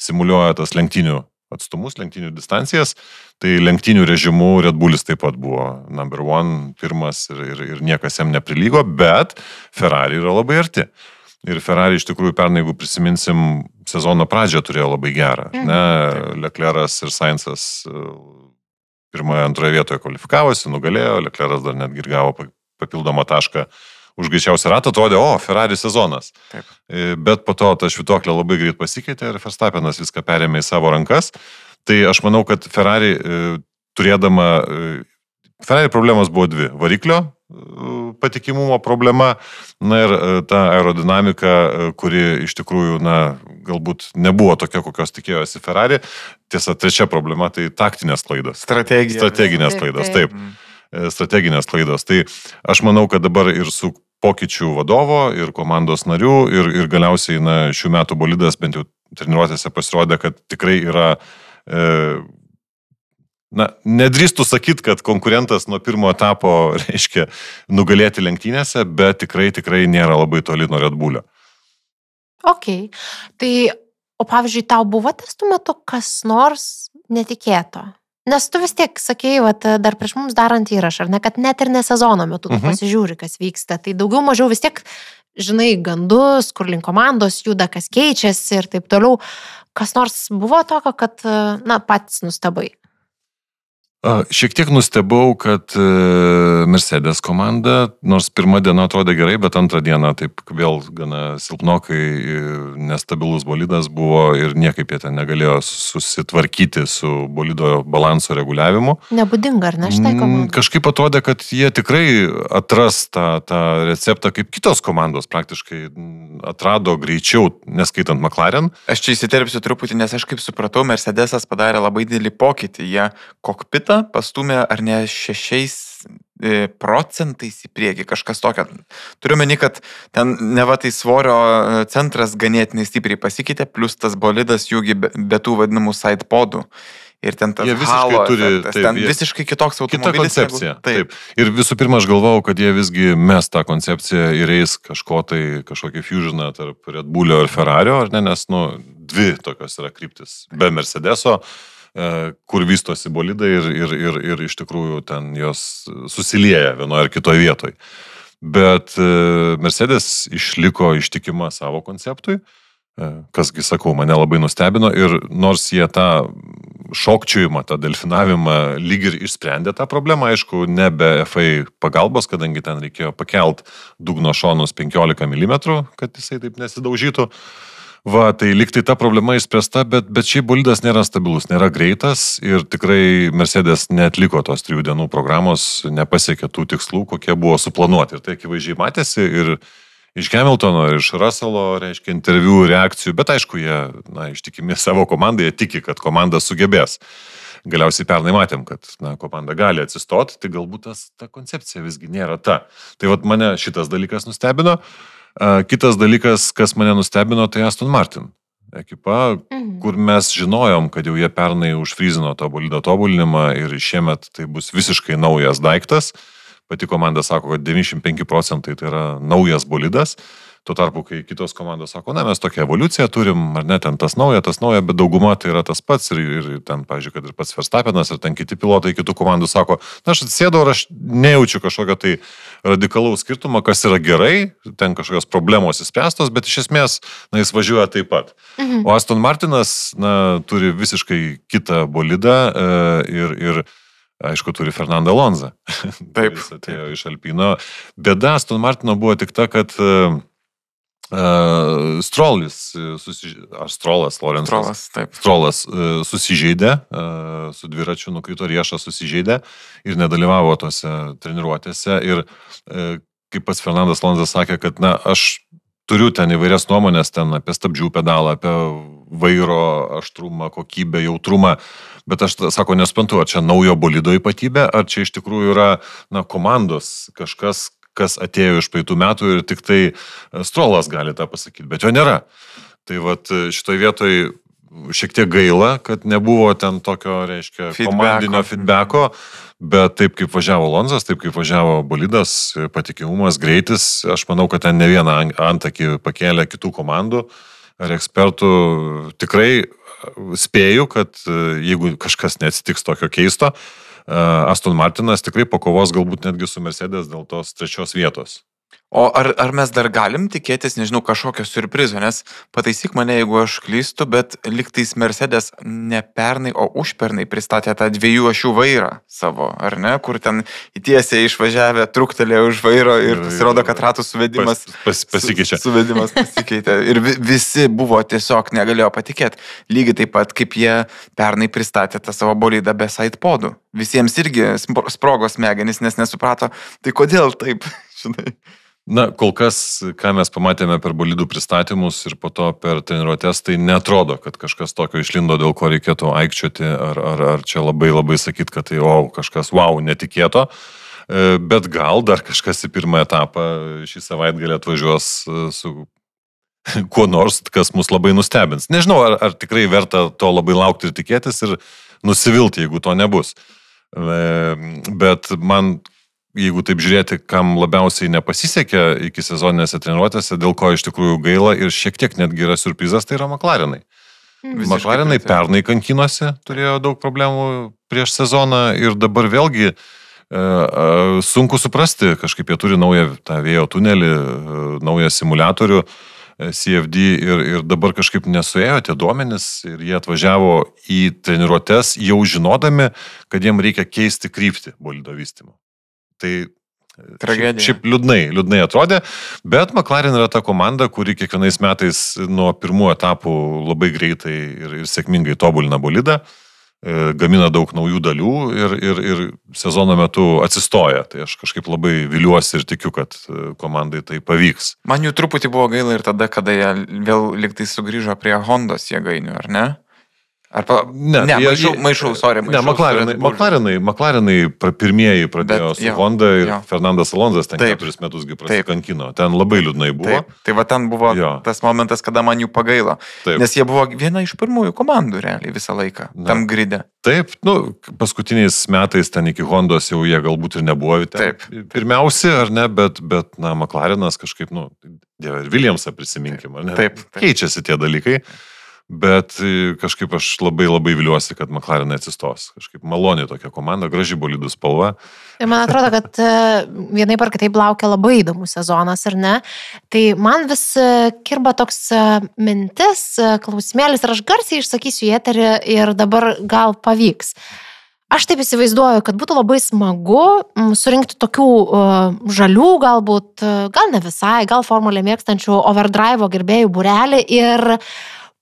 simuliuoja tas lenktynių atstumus, lenktynių distancijas. Tai lenktynių režimu Red Bullis taip pat buvo number one, pirmas ir, ir, ir niekas jam neprilygo, bet Ferrari yra labai arti. Ir Ferrari iš tikrųjų pernai, jeigu prisiminsim, sezono pradžią turėjo labai gerą. Mhm. Ne, Lecleras ir Sainzas e, pirmoje, antroje vietoje kvalifikavosi, nugalėjo, Lecleras dar netgi gavo papildomą tašką už greičiausią ratą, atrodė, o, Ferrari sezonas. Taip. E, bet po to ta švitoklė labai greit pasikeitė ir Verstappenas viską perėmė į savo rankas. Tai aš manau, kad Ferrari e, turėdama, e, Ferrari problemos buvo dvi - variklio patikimumo problema, na ir ta aerodinamika, kuri iš tikrųjų, na, galbūt nebuvo tokia, kokios tikėjosi Ferrari. Tiesa, trečia problema - tai taktinės klaidos. Strategija. Strateginės klaidos, taip. taip. Mm. E, strateginės klaidos. Tai aš manau, kad dabar ir su pokyčių vadovo, ir komandos narių, ir, ir galiausiai na, šių metų bolidas bent jau treniruotėse pasirodė, kad tikrai yra e, Na, nedrįstų sakyti, kad konkurentas nuo pirmo etapo reiškia nugalėti lenktynėse, bet tikrai, tikrai nėra labai toli nuo Red Bullio. Ok. Tai, o pavyzdžiui, tau buvo testų metu kas nors netikėto? Nes tu vis tiek sakėjai, vat, dar prieš mums darant įrašą, ar ne, kad net ir ne sezono metu tu mhm. pasižiūri, kas vyksta. Tai daugiau mažiau vis tiek žinai gandus, kur link komandos juda, kas keičiasi ir taip toliau. Kas nors buvo tokio, kad, na, pats nustabai? Šiek tiek nustebau, kad e, Mercedes komanda, nors pirmą dieną atrodė gerai, bet antrą dieną taip vėl gana silpnokai, e, nestabilus bolidas buvo ir niekaip jie ten negalėjo susitvarkyti su bolido balanso reguliavimu. Nebūdinga, ar ne šitai komandai? Kažkaip atrodė, kad jie tikrai atras tą, tą receptą, kaip kitos komandos praktiškai atrado greičiau, neskaitant McLaren. Aš čia įsiterpsiu truputį, nes aš kaip supratau, Mercedesas padarė labai didelį pokytį. Jie kokpitą kartą pastumė ar ne šešiais e, procentais į priekį, kažkas tokio. Turiu meni, kad ten ne va tai svorio e, centras ganėtinai stipriai pasikeitė, plus tas bolidas jųgi be, be tų vadinamų side podų. Ir ten tas jie visiškai halo, turi, efektas, taip, ten jie, visiškai kitoks automobilis. Kita koncepcija. Negu, taip. taip. Ir visų pirma, aš galvojau, kad jie visgi mes tą koncepciją ir eis kažko tai, kažkokį fusioną tarp Red Bullio ir Ferrario, ar ne, nes, nu, dvi tokios yra kryptis. Be Mercedeso, E, kur vystosi bolidai ir, ir, ir, ir iš tikrųjų ten jos susilieja vienoje ar kitoje vietoje. Bet e, Mercedes išliko ištikima savo konceptui, e, kasgi sakau, mane labai nustebino ir nors jie tą šokčiujimą, tą delfinavimą lyg ir išsprendė tą problemą, aišku, ne be FA pagalbos, kadangi ten reikėjo pakelt dugno šonus 15 mm, kad jisai taip nesidaužytų. Va, tai liktai ta problema išspręsta, bet, bet šiaip bolidas nėra stabilus, nėra greitas ir tikrai Mercedes netliko tos trijų dienų programos, nepasiekė tų tikslų, kokie buvo suplanuoti. Ir tai akivaizdžiai matėsi ir iš Hamiltono, ir iš Russello, reiškia, interviu, reakcijų, bet aišku, jie, na, ištikimi savo komandai, jie tiki, kad komanda sugebės. Galiausiai pernai matėm, kad na, komanda gali atsistoti, tai galbūt tas, ta koncepcija visgi nėra ta. Tai vad mane šitas dalykas nustebino. Kitas dalykas, kas mane nustebino, tai Aston Martin ekipa, mhm. kur mes žinojom, kad jau jie pernai užfryzino to bolido tobulinimą ir šiemet tai bus visiškai naujas daiktas. Pati komanda sako, kad 95 procentai tai yra naujas bolidas. Tuo tarpu, kai kitos komandos sako, na, mes tokią evoliuciją turim, ar ne, ten tas nauja, tas nauja, bet dauguma tai yra tas pats ir, ir ten, pažiūrėjau, kad ir pats Verstapenas, ar ten kiti pilotai kitų komandų sako, na, aš atsėdau ir aš nejaučiu kažkokio tai radikalaus skirtumo, kas yra gerai, ten kažkokios problemos įspręstos, bet iš esmės, na, jis važiuoja taip pat. Mhm. O Aston Martinas, na, turi visiškai kitą bolidą e, ir, ir aišku, turi Fernando Alonso. Taip. jis atėjo iš Alpino. Bėda Aston Martino buvo tik ta, kad uh, Strolis, susiž... ar Strolas, Lorenzas. Strolas, taip. Strolas uh, susižeidė, uh, su dviračiu nukrito riešas susižeidė ir nedalyvavo tose treniruotėse. Ir uh, kaip pats Fernandas Lonzas sakė, kad, na, aš turiu ten įvairias nuomonės ten apie stabdžių pedalą, apie vairo aštrumą, kokybę, jautrumą, bet aš, sako, nespantu, ar čia naujo bolido ypatybė, ar čia iš tikrųjų yra, na, komandos kažkas, kas atėjo iš praeitų metų ir tik tai e, Strolas gali tą pasakyti, bet jo nėra. Tai vad e, šitoje vietoje šiek tiek gaila, kad nebuvo ten tokio, reiškia, feedbacko. komandinio feedbacko, bet taip kaip važiavo Lonzas, taip kaip važiavo Bolidas, patikimumas, greitis, aš manau, kad ten ne vieną antakį pakėlė kitų komandų ar ekspertų. Tikrai e, spėju, kad jeigu kažkas neatsitiks tokio keisto, Aston Martinas tikrai pakovos galbūt netgi su Mercedes dėl tos trečios vietos. O ar, ar mes dar galim tikėtis, nežinau, kažkokio surprizo, nes pataisyk mane, jeigu aš klystu, bet liktais Mercedes ne pernai, o užpernai pristatė tą dviejų ašių vairą savo, ar ne, kur ten įtiesiai išvažiavę, truktelė už vairo ir pasirodo, kad ratų suvedimas pas, pas, pasikeičia. Su, suvedimas pasikeitė. Ir visi buvo tiesiog negalėjo patikėti. Lygiai taip pat, kaip jie pernai pristatė tą savo bolidą be side podų. Visiems irgi sprogos smegenys, nes nesuprato, tai kodėl taip, žinai. Na, kol kas, ką mes pamatėme per bolidų pristatymus ir po to per treniruotės, tai netrodo, kad kažkas tokio išlindo, dėl ko reikėtų aikčioti, ar, ar, ar čia labai labai sakyt, kad tai, o, kažkas, wow, netikėto. E, bet gal dar kažkas į pirmą etapą šį savaitgalį atvažiuos e, su kuo nors, kas mus labai nustebins. Nežinau, ar, ar tikrai verta to labai laukti ir tikėtis ir nusivilti, jeigu to nebus. E, bet man jeigu taip žiūrėti, kam labiausiai nepasisekė iki sezoninėse treniruotėse, dėl ko iš tikrųjų gaila ir šiek tiek netgi yra surprizas, tai yra McLarenai. Mm. McLarenai pernai kankinosi, turėjo daug problemų prieš sezoną ir dabar vėlgi e, e, sunku suprasti, kažkaip jie turi naują tą vėjo tunelį, e, naują simulatorių. CFD ir, ir dabar kažkaip nesuėjo tie duomenys ir jie atvažiavo į treniruotės jau žinodami, kad jiem reikia keisti kryptį bolido vystimo. Tai Tragedija. Šiaip, šiaip liūdnai, liūdnai atrodė, bet McLaren yra ta komanda, kuri kiekvienais metais nuo pirmų etapų labai greitai ir, ir sėkmingai tobulina bolidą, e, gamina daug naujų dalių ir, ir, ir sezono metu atsistoja. Tai aš kažkaip labai viliuosi ir tikiu, kad e, komandai tai pavyks. Man jų truputį buvo gaila ir tada, kada jie vėl liktai sugrįžo prie Hondos jėgainių, ar ne? Arba, ne, ne jie, maišau, maišau, sorry, maišau. Ne, McLarenai, McLarenai, McLarenai pirmieji pradėjo Bet, su jo, Honda ir jo. Fernandas Alonzas ten taip, keturis metusgi prasikankino. Ten labai liūdnai buvo. Taip, tai va ten buvo jo. tas momentas, kada man jų pagailo. Taip. Nes jie buvo viena iš pirmųjų komandų realiai visą laiką Na. tam gridė. Taip, nu, paskutiniais metais ten iki Hondos jau jie galbūt ir nebuvo. Ten. Taip. Pirmiausia, ar ne, bet, bet na, McLarenas kažkaip, nu, Dieve, ir Williamsą prisiminkim, ar ne? Taip. taip. Keičiasi tie dalykai. Taip. Bet e, kažkaip aš labai labai viliuosi, kad McLaren atsistos. Kažkaip maloni tokia komanda, graži bolidų spalva. Ir man atrodo, kad e, vienai par kitaip laukia labai įdomus sezonas, ar ne? Tai man vis e, kirba toks mintis, klausimėlis, ir aš garsiai išsakysiu į eterį ir dabar gal pavyks. Aš taip įsivaizduoju, kad būtų labai smagu surinkti tokių uh, žalių, galbūt, gal ne visai, gal formulę mėgstančių overdrive gerbėjų burelį ir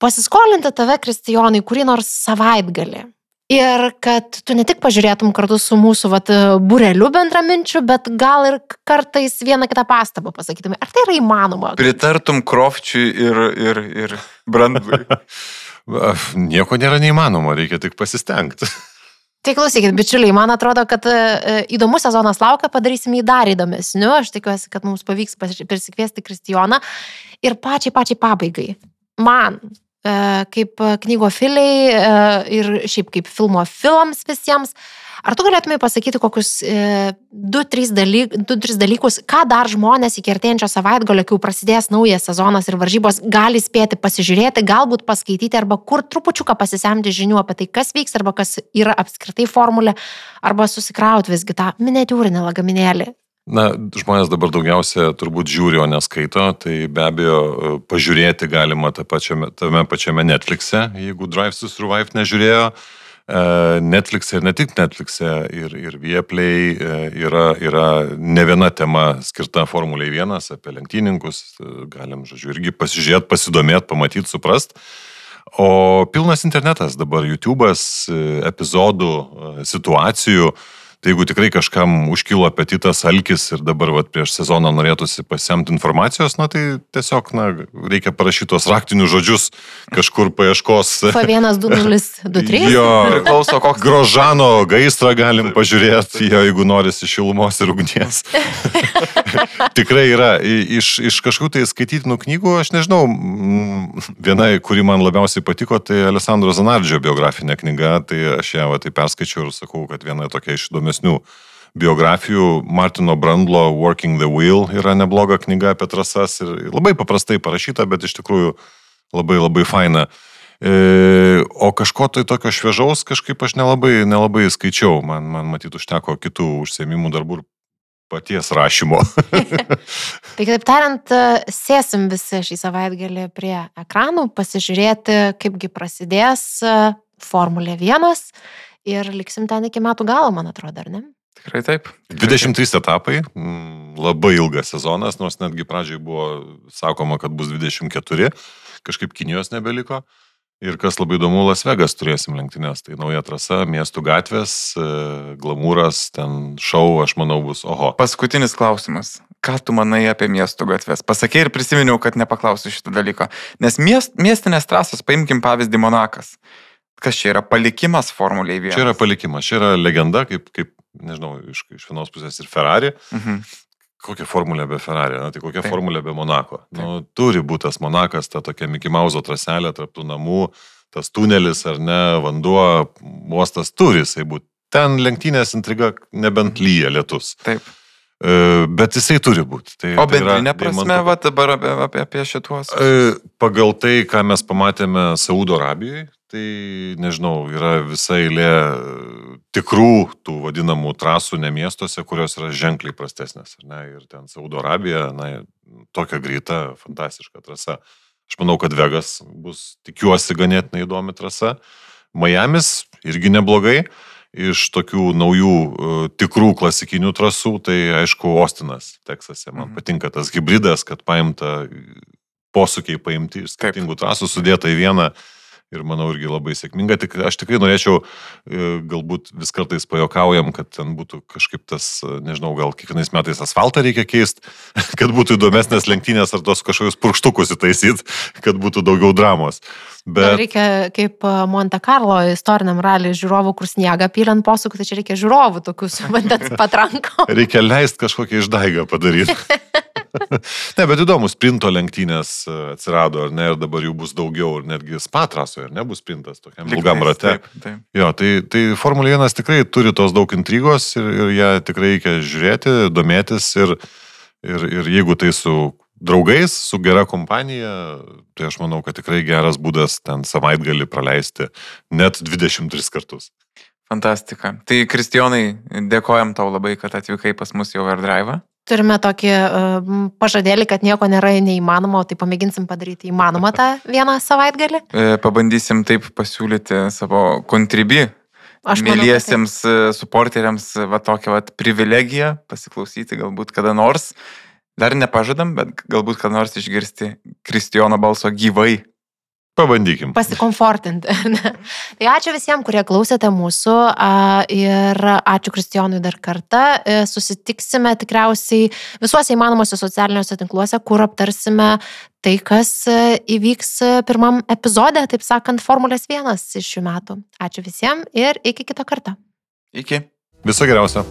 pasiskolinti tave, Kristijonai, kurį nors savaitgalį. Ir kad tu ne tik pažiūrėtum kartu su mūsų vat, bureliu bendraminčiu, bet gal ir kartais vieną kitą pastabą pasakytum. Ar tai yra įmanoma? Pritartum Krofčiui ir, ir, ir Brandui. Nieko nėra neįmanoma, reikia tik pasistengti. Tai klausykit, bičiuliai, man atrodo, kad e, įdomus sezonas laukia, padarysim jį dar įdomesniu. Aš tikiuosi, kad mums pavyks prisikviesti Kristijoną. Ir pačiai, pačiai pabaigai. Man kaip knygofiliai ir šiaip kaip filmo filams visiems. Ar tu galėtumai pasakyti kokius e, du, tris, dalyk, dalykus, ką dar žmonės iki artėjančio savaitgalio, kai prasidės naujas sezonas ir varžybos, gali spėti pasižiūrėti, galbūt paskaityti arba kur trupučiuką pasisemti žinių apie tai, kas vyks arba kas yra apskritai formulė, arba susikrauti visgi tą miniatūrinį lagaminėlį. Na, žmonės dabar daugiausia turbūt žiūri, o neskaito, tai be abejo pažiūrėti galima pačiame, tame pačiame Netflix'e, jeigu Drive to Survive nežiūrėjo. E, Netflix'e ir ne tik Netflix'e, ir, ir Vieplay e, yra, yra ne viena tema skirta Formuliai 1 apie lenktyninkus. E, galim, žodžiu, irgi pasižiūrėti, pasidomėti, pamatyti, suprast. O pilnas internetas dabar, YouTube'as, epizodų, situacijų. Tai jeigu tikrai kažkam užkilo apetitas, alkis ir dabar vat, prieš sezoną norėtųsi pasiemti informacijos, na tai tiesiog na, reikia parašyti tos raktinius žodžius kažkur paieškos. P12023. Jo, priklauso koks. Grožano gaisrą galim pažiūrėti, jo, jeigu norisi šilumos ir ugnies. tikrai yra. Iš, iš kažkokių tai skaitytinų knygų, aš nežinau, viena, kuri man labiausiai patiko, tai Alessandro Zanardžio biografinė knyga, tai aš ją va, tai perskaičiau ir sakau, kad viena tokia iš įdomių įdomesnių biografijų. Martino Brandlo Working the Wheel yra nebloga knyga apie trasas ir labai paprastai parašyta, bet iš tikrųjų labai labai faina. E, o kažko tai tokio šviežaus kažkaip aš nelabai, nelabai skaičiau. Man, man matyt, užteko kitų užsiemimų darbų ir paties rašymo. tai kitaip tariant, sėsim visi šį savaitgalį prie ekranų, pasižiūrėti, kaipgi prasidės Formulė 1 ir liksim ten iki metų galo, man atrodo, ar ne? Tikrai taip. Tikrai 23 taip. etapai, labai ilgas sezonas, nors netgi pradžiai buvo sakoma, kad bus 24, kažkaip Kinijos nebeliko. Ir kas labai įdomu, Las Vegas turėsim lenktynės. Tai nauja trasa, miestų gatvės, e, glamūras, ten šau, aš manau, bus oho. Paskutinis klausimas. Ką tu manai apie miestų gatves? Pasakė ir prisiminiau, kad nepaklausiu šitą dalyką. Nes miest, miestinės trasos, paimkim pavyzdį Monakas. Kas čia yra palikimas Formuliai 1? Čia yra palikimas, čia yra legenda, kaip, kaip nežinau, iš, iš vienos pusės ir Ferrari. Mhm. Kokia formulė be Ferrari, na, tai kokia Taip. formulė be Monako. Taip. Nu, turi būti tas Monakas, ta tokia Mickey Mouse traselė tarp tų namų, tas tunelis ar ne, vanduo, uostas turi jisai būti. Ten lenktynės intriga nebent mhm. lyja lietus. Taip. E, bet jisai turi būti. Tai, o tai bendrinė prasme, tai va dabar apie, apie, apie šituos. E, pagal tai, ką mes pamatėme Saudo Arabijoje, Tai nežinau, yra visa eilė tikrų tų vadinamų trasų ne miestuose, kurios yra ženkliai prastesnės. Ne? Ir ten Saudo Arabija, na, tokia greita, fantastiška trasa. Aš manau, kad Vegas bus, tikiuosi, ganėtinai įdomi trasa. Miamis irgi neblogai. Iš tokių naujų uh, tikrų klasikinių trasų, tai aišku, Ostinas, Teksase. Man mhm. patinka tas hybridas, kad paimta posūkiai paimti iš skirtingų trasų, sudėta į vieną ir manau irgi labai sėkminga. Tik aš tikrai norėčiau, e, galbūt vis kartais pajokaujam, kad ten būtų kažkaip tas, e, nežinau, gal kiekvienais metais asfaltą reikia keisti, kad būtų įdomesnės lenktynės ar tos kažkokius purkštukus įtaisyti, kad būtų daugiau dramos. Bet... Reikia kaip e, Monte Carlo istoriniam raliui žiūrovų, kur sniega pylant posūkų, tai čia reikia žiūrovų tokius vandens patranko. reikia leisti kažkokią išdaigą padaryti. ne, bet įdomu, sprinto lenktynės e, atsirado, ar ne, ir dabar jų bus daugiau, ir netgi spatrasoje, ar ne, bus sprintas tokiam ilgam rate. Taip, taip. Jo, tai, tai Formulė 1 tikrai turi tos daug intrigos ir, ir ją tikrai reikia žiūrėti, domėtis ir, ir, ir jeigu tai su draugais, su gera kompanija, tai aš manau, kad tikrai geras būdas ten savaitgalį praleisti net 23 kartus. Fantastika. Tai Kristijonai, dėkojam tau labai, kad atvykai pas mus į Overdrive turime tokį uh, pažadėlį, kad nieko nėra neįmanoma, tai pamėginsim padaryti įmanomą tą vieną savaitgalį. E, pabandysim taip pasiūlyti savo kontribį. Aš mėlyjiems e, suporteriams va tokią va privilegiją pasiklausyti galbūt kada nors. Dar nepažadam, bet galbūt kada nors išgirsti Kristijono balso gyvai. Pabandykim. Pasikomfortinti. tai ačiū visiems, kurie klausėte mūsų ir ačiū Kristijonui dar kartą. E, susitiksime tikriausiai visuose įmanomuose socialiniuose tinkluose, kur aptarsime tai, kas e, įvyks pirmam epizode, taip sakant, Formulės 1 iš šių metų. Ačiū visiems ir iki kito karto. Iki. Viso geriausio.